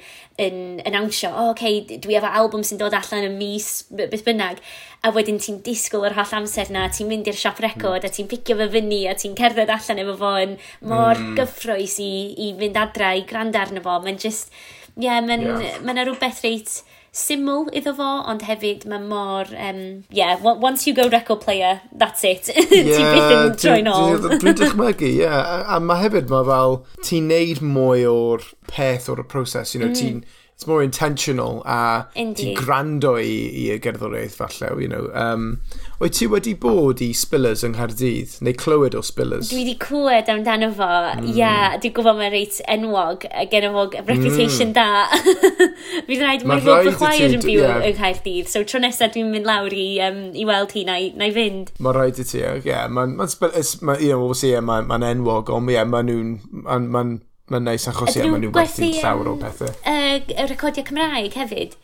yn, yn ansio, o, oh, okay, dwi efo album sy'n dod allan yn mis, beth bynnag, a wedyn ti'n disgwyl yr holl amser na, ti'n mynd i'r siop record, mm. a ti'n picio fy fyny, a ti'n cerdded allan efo fo yn mor mm. gyffroes i, i fynd adra, i grand arno fo, mae'n just, ie, yeah, mae'n yeah. ma rhywbeth reit syml iddo fo, ond hefyd mae mor... Um, yeah, once you go record player, that's it. yeah, ti byth yn troi'n ôl. Dwi'n dychmygu, ie. Yeah. A, a mae hefyd mae fel, ti'n neud mwy o'r peth o'r proses, you know, mm. ti'n it's more intentional a ti grando i, i y gerddoriaeth falle, you know. Um, Oed ti wedi bod i Spillers yng Nghaerdydd, neu clywed o Spillers? Dwi wedi clywed amdano fo, mm. yeah, dwi'n gwybod mae'n reit enwog, gen efo reputation mm. da. Fi'n rhaid, mae Rob Chwaer yn byw yeah. yng Nghaerdydd, so tro nesaf dwi'n mynd lawr i, um, i weld hi na, na i fynd. Mae rhaid i ti, ie. Yeah. Mae'n ma, ma, you know, obviously, yeah, mae'n ma enwog, ond ie, yeah, mae'n nhw'n... Ma, ma, Mae'n neis achos ie, maen nhw werthu llawer o pethau. Y recordiau Cymraeg hefyd.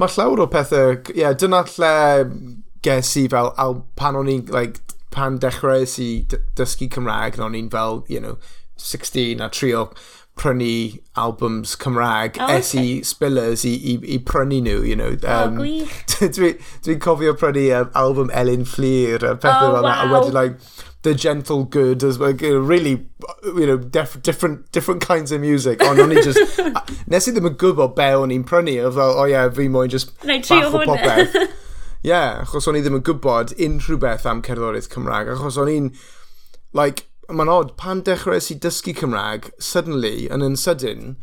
Mae llawer o pethau, ie, yeah, dyna lle ges i fel, al, pan o'n i'n, like, pan dechreuais i dysgu Cymraeg, o'n i'n fel, you know, 16 a trio prynu albums Cymraeg oh, okay. es i Spillers i, i, i prynu nhw, you know. Um, oh, Dwi'n dwi, cofio prynu um, album Elin Fleer, a pethau oh, fel wow. a wedyn like The Gentle Good as well, really you know, def, different, different kinds of music, ond o'n i just... nes i ddim yn gwybod be o'n i'n prynu, o fel, o oh, ie, yeah, fi moyn just bath o popeth. Ie, yeah, achos o'n i ddim yn gwybod unrhyw beth am cerddoriaeth Cymraeg, achos o'n i'n, like, mae'n odd, pan dechreuais i dysgu Cymraeg, suddenly, yn yn sydyn,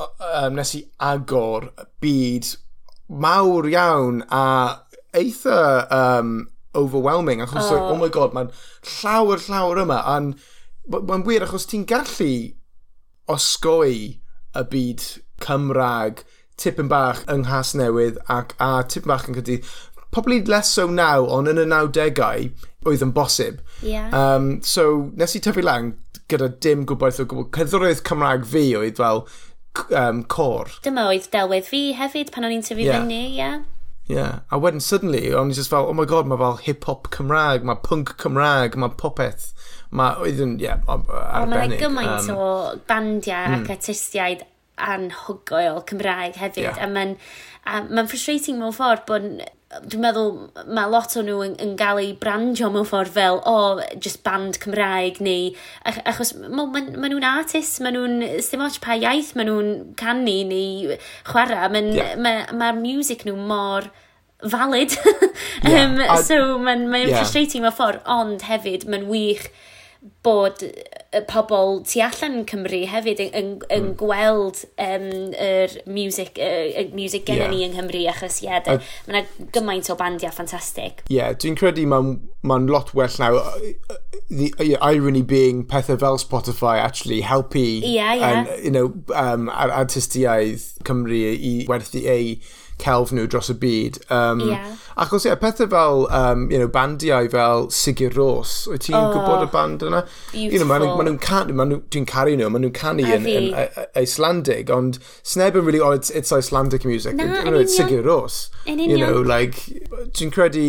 um, nes i agor byd mawr iawn a eitha um, overwhelming, achos, oh, oh my god, mae'n llawer, llawer yma. And mae'n wir achos ti'n gallu osgoi y byd Cymraeg tipyn bach yng Nghas Newydd ac a tipyn bach yn cydy probably less so now, ond yn y 90au, oedd yn bosib. Yeah. Um, so, nes i tyfu lang gyda dim gwybod o gwybod Cyddwraeth Cymraeg fi oedd fel um, cor. Dyma oedd delwedd fi hefyd pan o'n i'n tyfu yeah. fyny. Yeah. Yeah. A wedyn, suddenly, o'n i just fel, oh my god, mae fel hip-hop Cymraeg, mae punk Cymraeg, mae popeth mae oedd yn, ie, yeah, arbennig. Ond gymaint um, o bandiau mm. ac artistiaid anhygoel Cymraeg hefyd, yeah. a mae'n ma frustrating mewn ffordd bod dwi'n meddwl mae lot o nhw yn, yn gael eu brandio mewn ffordd fel o, oh, just band Cymraeg neu ach, achos maen ma, ma nhw'n artist, maen nhw'n dim ots pa iaith maen nhw'n canu neu chwarae, mae'r yeah. ma, ma music nhw mor valid. yeah. um, a, so mae'n ma yeah. frustrating mewn ffordd, ond hefyd mae'n wych bod y pobl tu allan Cymru hefyd yn, yn, mm. gweld um, yr music, uh, music gen yeah. ni yng Nghymru achos ie, yeah, mae yna gymaint o bandiau ffantastig. Ie, yeah, dwi'n credu mae'n ma lot well now. The irony being pethau fel Spotify actually helpu yeah, yeah. And, you know, um, artistiaeth Cymru i werthu ei celf nhw dros y byd. Um, yeah. Achos ie, yeah, pethau fel um, you know, bandiau fel Sigur Ros, wyt ti'n oh, gwybod y band yna? Beautiful. You know, maen nhw'n canu, ma nhw, dwi'n caru nhw, maen nhw'n canu yn, yn, yn, Icelandic, ond sneb yn really, oh, it's, it's Icelandic music. Na, yn union. it's Sigur Ros. Yn union. you know, like, dwi'n credu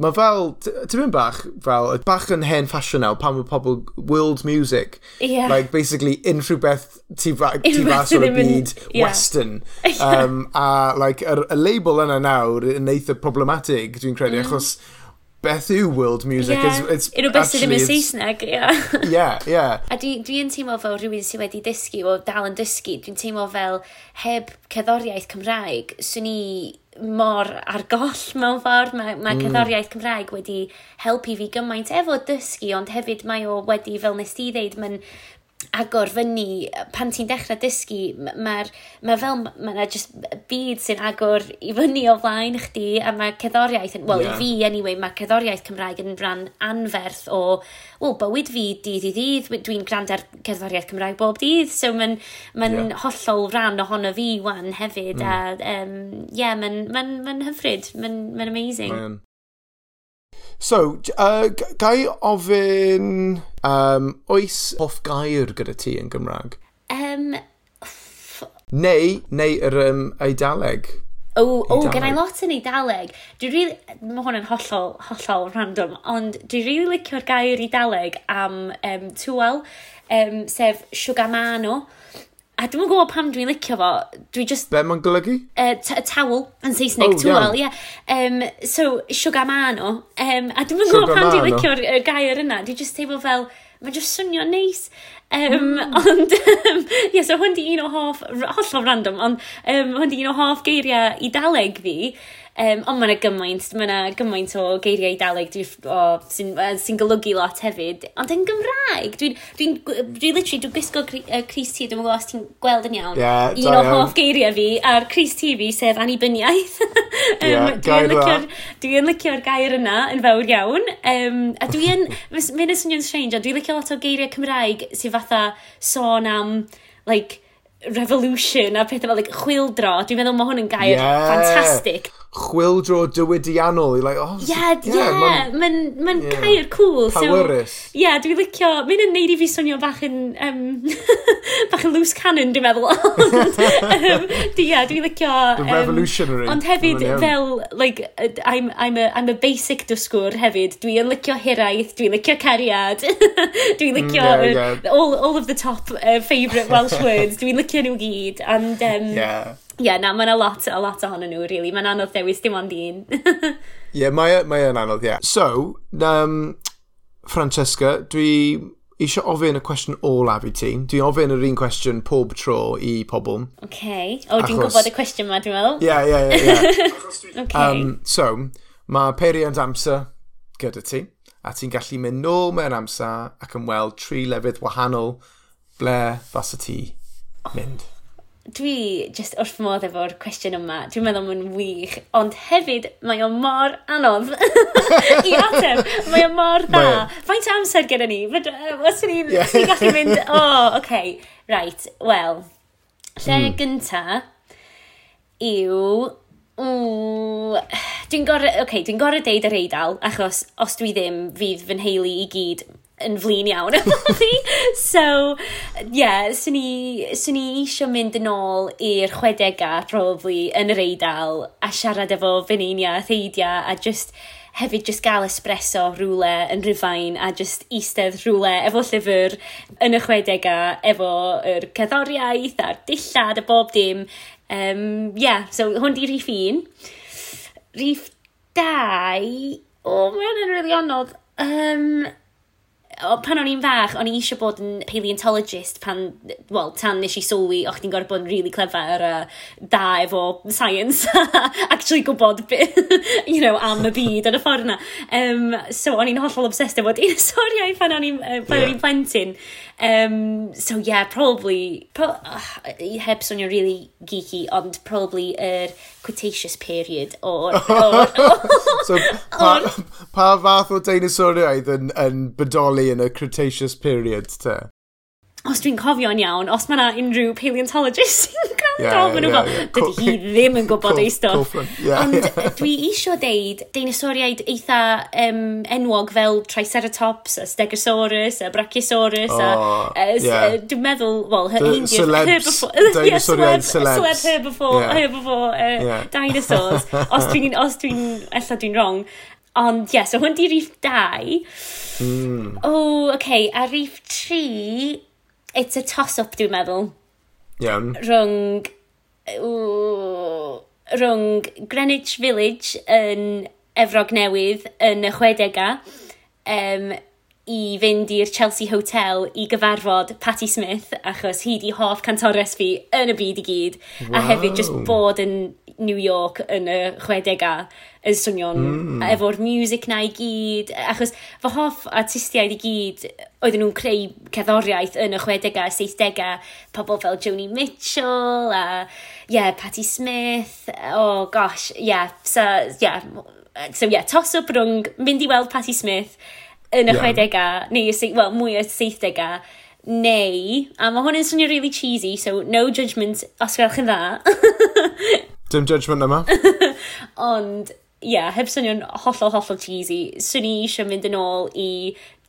Mae fel, ti'n mynd bach, fel, bach yn hen ffasiwn nawr pan mae pobl world music. Yeah. Like, basically, unrhyw beth ti fas o'r byd yeah. western. Um, a, like, y, y label yna nawr yn eitha problematig, dwi'n credu, mm. achos beth yw world music. Yeah. It's, it's Unrhyw beth sydd ddim yn Saesneg, ie. Ie, ie. A dwi'n dwi teimlo fel rhywun sydd wedi dysgu, o dal yn dysgu, dwi'n teimlo fel heb cerddoriaeth Cymraeg, swn i mor ar goll mewn ffordd. Mae, mae mm. cerddoriaeth Cymraeg wedi helpu fi gymaint efo dysgu, ond hefyd mae o wedi, fel nes ti ddeud, mae'n agor fyny, pan ti'n dechrau dysgu, mae'r ma fel, mae yna just byd sy'n agor i fyny o flaen chdi, a mae cerddoriaeth, wel yeah. i fi anyway, mae cerddoriaeth Cymraeg yn rhan anferth o, wel, bywyd fi dydd i ddydd, dwi'n gwrando ar cerddoriaeth Cymraeg bob dydd, so mae'n ma yeah. hollol rhan ohono fi wan hefyd, mm. a um, yeah, mae'n ma ma, hyfryd, mae'n ma amazing. Man. So, uh, gai ofyn, um, oes hoff gair gyda ti yn Gymraeg? Um, neu, neu yr um, Eidaleg. O, o, gen i lot yn Eidaleg. Dwi really, mae hwn yn hollol, hollol random, ond dwi really licio'r gair Eidaleg am um, tŵel, um, sef Sugamano. A dwi'n gwybod pam dwi'n licio fo, dwi just... Be mae'n golygu? E, uh, towel yn Saesneg, oh, towel, ie. Yeah. Um, so, sugar man o. Um, a dwi'n gwybod pam dwi'n licio'r uh, gair yna, dwi'n just teimlo fel, mae'n just swnio neis. Um, mm. Ond, um, yeah, so hwn di un o hoff, hollol random, ond um, hwn di un o hoff geiriau i daleg fi. Um, ond mae yna gymaint, mae yna gymaint o geiriau Eidaleg sy'n sy golygu lot hefyd. Ond yn Gymraeg, dwi'n dwi, dwi, dwi literally, dwi'n gwisgo cri, uh, Cris T, dwi'n gwybod os ti'n gweld yn iawn. Yeah, Un o hoff geiriau fi a'r Cris T fi, sef annibyniaeth. um, yeah, dwi'n licio'r dwi licio gair yna yn fawr iawn. Um, a dwi'n, mae'n swnio'n strange, a dwi'n licio lot o geiriau Cymraeg sy'n fatha sôn am, like, revolution a pethau fel like, chwildro. Dwi'n meddwl mae hwn yn gair yeah. ffantastig chwildro diwydiannol i like, oh, yeah, yeah, yeah mae'n ma, yeah, cair cool powerus so, yeah, dwi'n licio mae'n yn neud i fi swnio bach yn um, bach yn loose cannon dwi'n meddwl. Ond um, dwi, yeah, dwi'n licio um, revolutionary ond hefyd fel like, I'm, I'm, a, I'm a basic dysgwr hefyd. Dwi'n licio hiraeth dwi'n licio cariad dwi'n mm, licio mm, yeah, yeah. all, all of the top uh, favourite Welsh words dwi'n licio nhw gyd and um, yeah yeah, na, mae'n a lot, a lot ohonyn nhw, really. Mae'n anodd dewis dim ond un. Ie, yeah, mae'n mae e, anodd, ie. Yeah. So, um, Francesca, dwi eisiau ofyn y cwestiwn olaf i ti. Dwi'n ofyn yr un cwestiwn pob tro i pobl. Oce. Okay. O, dwi'n gwybod y cwestiwn yma, dwi'n meddwl. Ie, ie, ie. Um, so, mae peiriant amser gyda ti, a ti'n gallu mynd nôl mewn amser ac yn weld tri lefydd wahanol ble fasa ti mynd. Oh dwi just wrth modd efo'r cwestiwn yma. Dwi'n meddwl mae'n wych, ond hefyd mae o mor anodd i ateb. Mae o mor dda. Faint amser gyda ni? Os ni'n yeah. gallu mynd, o, oh, oce, okay. right, wel. Lle mm. gynta yw... Dwi'n gorau, okay, dwi'n gorau deud yr eidal, achos os dwi ddim, fydd fy nheulu i gyd yn flin iawn efo fi. so, yeah, sy'n ni, ni eisiau mynd yn ôl i'r 60au probably yn yr eidal a siarad efo fyninia a theidia a just hefyd just gael espresso rhywle yn rhyfain a just eistedd rhywle efo llyfr yn y 60au efo yr cerddoriaeth a'r dillad a bob dim. Um, yeah, so hwn di rhif un. Rhif dau... O, oh, mae'n yn really anodd. Um, pan o'n i'n fach, o'n i eisiau bod yn paleontologist pan, well, tan nes i sylwi o'ch ti'n gorfod bod yn really clever a da efo science actually gwybod you know, am y byd yn y ffordd yna. Um, so o'n i'n hollol obsessed efo dinosauriau pan o'n i'n yeah. plentyn. Um, so yeah, probably, pro uh, heb swnio really geeky, ond probably yr er Cretaceous period o'r... or, so pa, pa fath o deinosoriaid yn, yn bodoli yn y Cretaceous period te? Os dwi'n cofio'n iawn, os mae yna unrhyw paleontologist sy'n dal maen nhw fel, dydy hi ddim yn gwybod ei stoff. Ond dwi eisiau deud deinosoriaid eitha um, enwog fel Triceratops, a Stegosaurus, a Brachiosaurus, oh, a, a, yeah. a dwi'n meddwl, well, her English, herbivore, celebs. Celeb herbivore, yeah. herbivore uh, yeah. dinosaurs, os dwi'n, os dwi'n, ella dwi'n wrong, Ond ie, yeah, so hwn di rif 2. Mm. O, oh, oce, okay. a rif 3, it's a toss-up dwi'n meddwl. Iawn. Rhwng... Rhwng Greenwich Village yn Efrog Newydd yn y 60au um, i fynd i'r Chelsea Hotel i gyfarfod Patti Smith achos hi di hoff cantores fi yn y byd i gyd wow. a hefyd just bod yn New York yn y 60au yn swnio'n mm. efo'r music na i gyd. Achos fy hoff artistiaid i gyd oedden nhw'n creu cerddoriaeth yn y 60au 70au. Pobl fel Joni Mitchell a yeah, Patti Smith. Oh gosh, yeah. So, yeah. So, yeah, tos up rhwng mynd i weld Patti Smith yn y yeah. 60au, neu, well, mwy o 70au neu, a mae hwn yn swnio really cheesy, so no judgement os gwelwch yn dda. Dim judgment yma. Ond yeah, heb swnio'n hollol, hollol cheesy, swn i eisiau mynd yn ôl i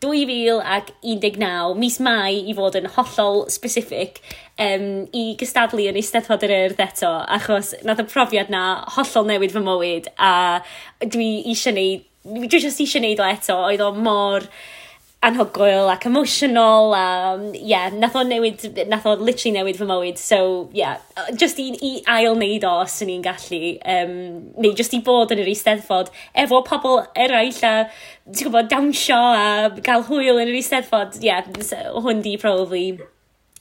2019, mis Mai, i fod yn hollol specific, um, i gystadlu yn Eisteddfod yr Urdd eto, achos nath y profiad na hollol newid fy mywyd, a dwi eisiau neud, dwi just eisiau neud o eto, oedd o mor anhygoel ac emotional a um, yeah, nath o newid, nath o literally newid fy mywyd. So yeah, just i, i ail neud o os ni'n gallu um, neu just i bod yn yr eisteddfod efo pobl eraill a ti'n gwybod dawnsio a gael hwyl yn yr eisteddfod yeah, so, hwn di probably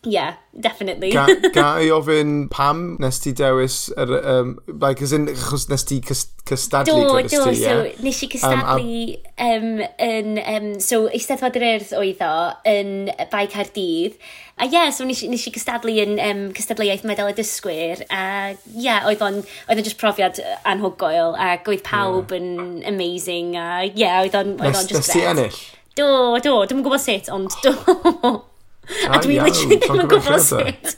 Yeah, definitely. ga, ga i ofyn pam nes ti dewis, yr, um, like, as in, achos nes ti cystadlu do, do, ti, so, nes i cystadlu um, a... um, yn, um, so, Eisteddfod yr Urdd oedd o, yn Bai Cardydd. A ie, yeah, so nes, nes i cystadlu yn um, cystadleuaeth meddwl y dysgwyr, a ie, yeah, oedd o'n, oedd o'n just profiad anhygoel, a oedd pawb yeah. yn amazing, a ie, yeah, oedd o'n, oedd o'n just Nes ti ennill? Do, do, dwi'n gwybod sut, ond do. A dwi literally ddim yn gwybod sut.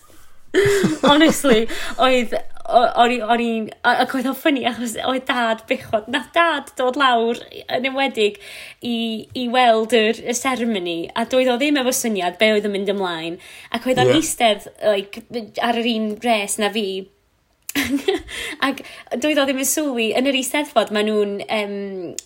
Honestly, oedd o'n i'n... Ac oedd o'n ffynnu achos oedd dad bechod. Nath dad dod lawr yn ymwedig i, i weld yr, y seremony a doedd o ddim efo syniad be oedd yn mynd ymlaen. Ac oedd o'n yeah. eistedd like, ar yr un res na fi ac doedd o ddim yn sylwi, yn yr eisteddfod maen nhw'n um,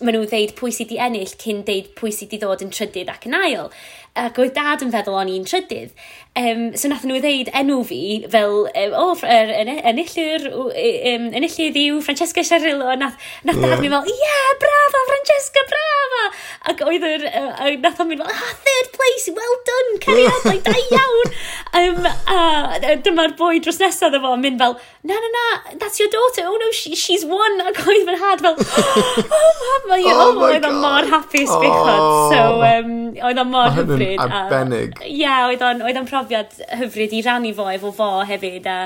maen nhw ddeud pwy sydd wedi ennill cyn deud pwy sydd wedi dod yn trydydd ac yn ail ac oedd dad yn feddwl o'n i'n trydydd. Um, so nath nhw ddeud enw fi fel, um, o, oh, er, enillwyr, um, enillydd yw Francesca Siarillo. Nath, nath yeah. dad mi fel, ie, yeah, brafo, Francesca, brafo! Ac oedd yr, uh, nath o'n mynd fel, ah, third place, well done, carry like, da iawn! Um, a dyma'r boi dros nesaf efo yn mynd fel, na, na, na, that's your daughter, oh no, she, she's won! Ac oedd fy nhad fel, oh, mam, oh, oh, my god! Oedd o'n mor hapus, oh, bechod, so, um, oedd o'n mor hyfryd hyfryd. Arbennig. Ie, yeah, oedd o'n, profiad hyfryd i rannu fo efo fo hefyd. A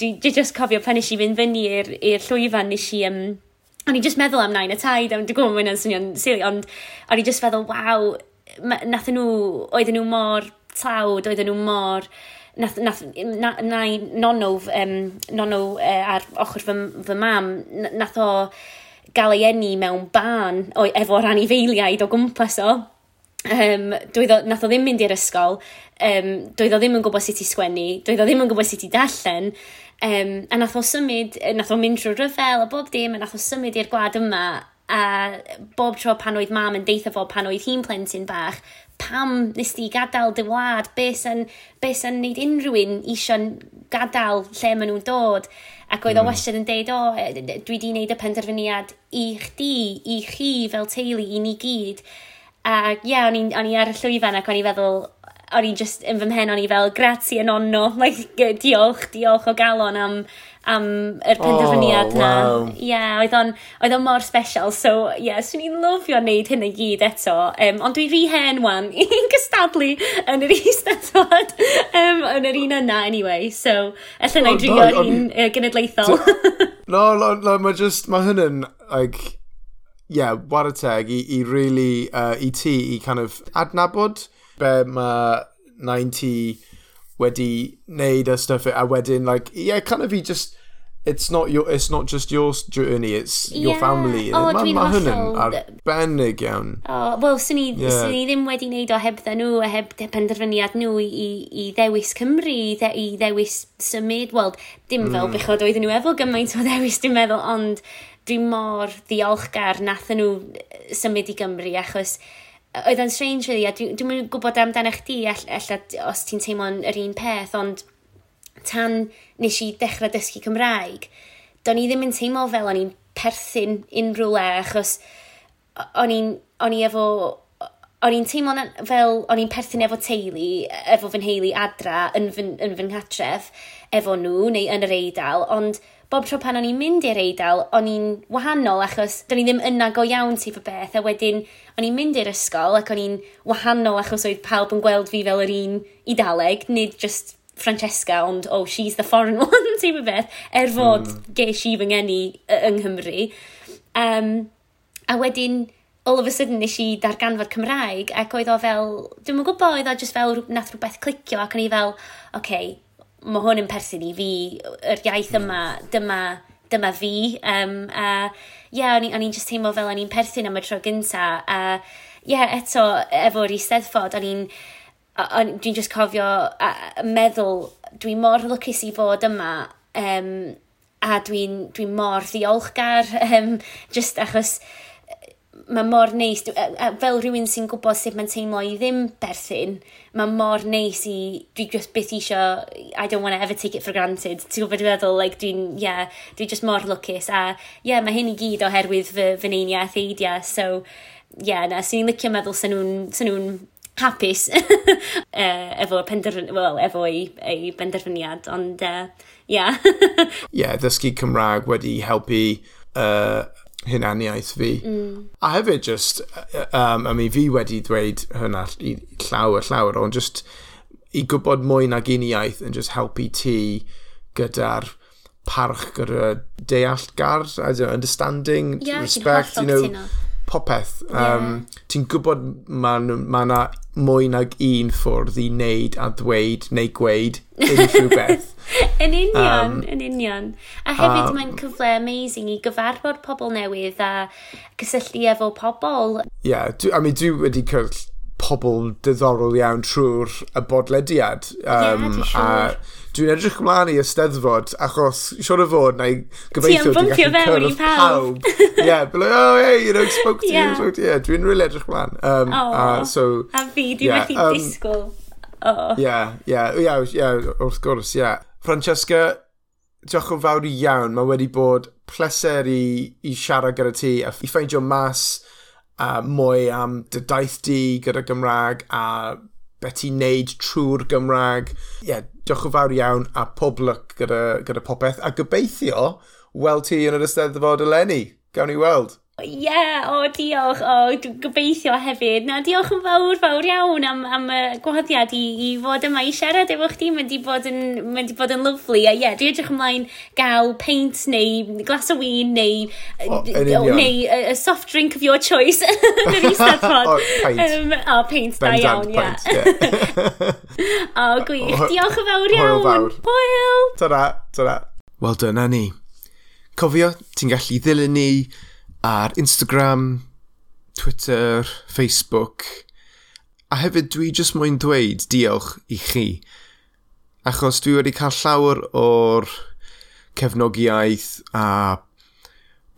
dwi, dwi just cofio pan nes i fynd fyny i'r llwyfan nes i... Um, o'n i just meddwl am nain y taid, dwi'n gwybod mae'n swnio'n sili, ond o'n i just feddwl, waw, nath nhw, oedden nhw mor tlawd, oedden nhw mor nath, nath na, na nono, um, nono uh, ar ochr fy, fy mam, nath o gael ei enni mewn ban o, efo ran i feiliaid o gwmpas o. Um, doedd o, nath o ddim mynd i'r ysgol, um, doedd o ddim yn gwybod sut i sgwennu, doedd o ddim yn gwybod sut i darllen, um, a nath o symud, nath o mynd trwy ryfel a bob dim, a nath o symud i'r gwad yma, a bob tro pan oedd mam yn deitha fo pan oedd hi'n plentyn bach, pam nes ti gadael dy wlad, beth sy'n be neud unrhyw un eisiau gadael lle maen nhw'n dod. Ac oedd mm. o hmm. wastad yn deud, o, dwi di wneud y penderfyniad i chdi, i chi fel teulu, i ni gyd. A ie, yeah, o'n i, ar y llwyfan ac o'n i feddwl, o'n i just yn fy mhen, o'n i fel, grati yn onno, like, diolch, diolch o galon am, am yr oh, penderfyniad oh, na. Wow. Yeah, oedd o'n, oedd o'n mor special, so ie, yeah, swn i'n lyfio wneud hyn i gyd eto. Um, ond dwi'n rhi hen wan i'n gystadlu yn yr is-dethod, um, yn yr un yna anyway, so allan na'i i oh, drio un uh, genedlaethol. no, no, no, mae just, mae hynny'n, like, yeah, ware teg i, i really, uh, i ti, i kind of adnabod be mae 90 wedi neud a stuff it, a wedyn, like, yeah, kind of i just, it's not your, it's not just your journey, it's yeah. your family. Oh, Mae ma hwnnw'n arbennig iawn. Oh, well, sy'n i, yeah. swn i ddim wedi neud o heb dda nhw, a heb penderfyniad nhw i, i ddewis Cymru, i, dde, i ddewis symud. Wel, dim hmm. fel mm. bechod oedden nhw efo gymaint o ddewis, dim meddwl, ond dwi mor ddiolchgar nath nhw symud i Gymru achos oedd yn strange really, a dwi'n dwi gwybod amdano chdi all, os ti'n teimlo'n yr un peth, ond tan nes i dechrau dysgu Cymraeg, do'n i ddim yn teimlo fel o'n i'n perthyn unrhyw le achos o'n i efo o'n i'n teimlo fel o'n i'n perthyn efo teulu, efo fy nheulu adra yn fy, yn fy nghatref, efo nhw neu yn yr eidal ond bob tro pan o'n i'n mynd i'r eidl, o'n i'n wahanol achos do'n i ddim yna go iawn sydd o beth, a wedyn o'n i'n mynd i'r ysgol ac o'n i'n wahanol achos oedd pawb yn gweld fi fel yr un Idaleg, nid just Francesca, ond, oh, she's the foreign one, ti'n mynd beth, er fod mm. ges i fy ngeni yng Nghymru. Um, a wedyn, all of a sudden, nes i darganfod Cymraeg, ac oedd o fel, dwi'n yn gwybod, oedd o just fel nath rhywbeth clicio, ac o'n i fel, oce, okay, mae hwn yn perthyn i fi, yr iaith yma, dyma, dyma fi. Um, a ie, yeah, o'n i'n just teimlo fel o'n i'n perthyn am y tro gynta. A ie, yeah, eto, efo'r Eisteddfod, o'n i'n dwi'n just cofio a, a meddwl, dwi'n mor lwcus i fod yma um, a dwi'n dwi mor ddiolchgar um, just achos mae mor neis, fel rhywun sy'n gwybod sut mae'n teimlo i ddim berthyn, mae mor neis i, dwi just byth isio, I don't want to ever take it for granted. Ti'n gwybod dwi'n meddwl, like, dwi'n, yeah, dwi just mor lwcus. A, yeah, mae hyn i gyd oherwydd fy, fy neinia a theidia, so, yeah, na, sy'n i'n licio meddwl sy'n nhw'n hapus uh, efo penderfyn, well, efo ei, ei benderfyniad, ond, uh, yeah. yeah, ddysgu Cymraeg wedi helpu uh, hunaniaeth fi. Mm. A hefyd just, um, I mean, fi wedi dweud hynna i llawer, llawer, ond just i gwybod mwy nag un iaith yn just helpu ti gyda'r parch, gyda deallgar, I don't know, understanding, yeah, respect, you know popeth. Um, yeah. Ti'n gwybod mae ma yna mwy nag un ffwrdd i wneud a ddweud neu gweud unrhyw beth. yn union, um, yn union. A hefyd um, mae'n cyfle amazing i gyfarfod pobl newydd a cysylltu efo pobl. Ie, yeah, dwi, I mean, dwi wedi cyrll pobl diddorol iawn trwy'r y bodlediad. Um, yeah, a dwi'n edrych ymlaen i ysteddfod, achos siwr o fod, na i gobeithio ti'n gallu cyrraedd pawb. yeah, but like, oh, hey, you know, spoke to yeah. you, spoke to you. Yeah, dwi'n really edrych ymlaen. Um, oh, uh, so, a fi, dwi'n yeah, methu um, disgwyl. Oh. Yeah, yeah, yeah, yeah, wrth gwrs, yeah. Francesca, diolch yn fawr iawn. Mae wedi bod pleser i, i siarad gyda ti a i ffeindio mas uh, mwy am dy daith di gyda Gymraeg a beth ti'n neud trwy'r Gymraeg. Ie, yeah, diolch yn fawr iawn a pob lyc gyda, gyda popeth. A gobeithio, weld ti yn yr ysteddfod eleni. Gawn ni weld. Ie, yeah, o oh, diolch, o oh, gobeithio hefyd. Na, diolch yn fawr, fawr iawn am, am y gwahoddiad i, i fod yma i siarad efo chdi. Mae'n di bod yn, mae di bod yn lyflu. A ie, yeah, dwi edrych ymlaen gael paint neu glas o wyn neu, o, o, neu a, a soft drink of your choice yn yr Eisteddfod. o, paint. Um, o, paint, da iawn, ie. O, gwych, diolch yn fawr iawn. Hwyl fawr. Hwyl. Ta-ra, ta-ra. Wel dyna ni. Cofio, ti'n gallu ddilyn ni ar Instagram, Twitter, Facebook. A hefyd dwi jyst moyn dweud diolch i chi. Achos dwi wedi cael llawer o'r cefnogiaeth a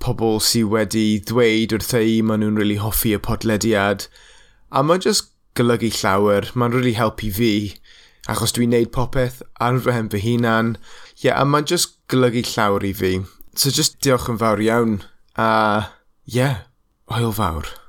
pobl sydd wedi dweud wrth ei maen nhw'n really hoffi y podlediad. A mae'n jyst golygu llawer, mae'n really helpu fi. Achos dwi'n neud popeth ar fy hen fy hunan. Ie, yeah, a mae'n jyst golygu llawer i fi. So just diolch yn fawr iawn. A, ie, yeah, Hwyl Fawr.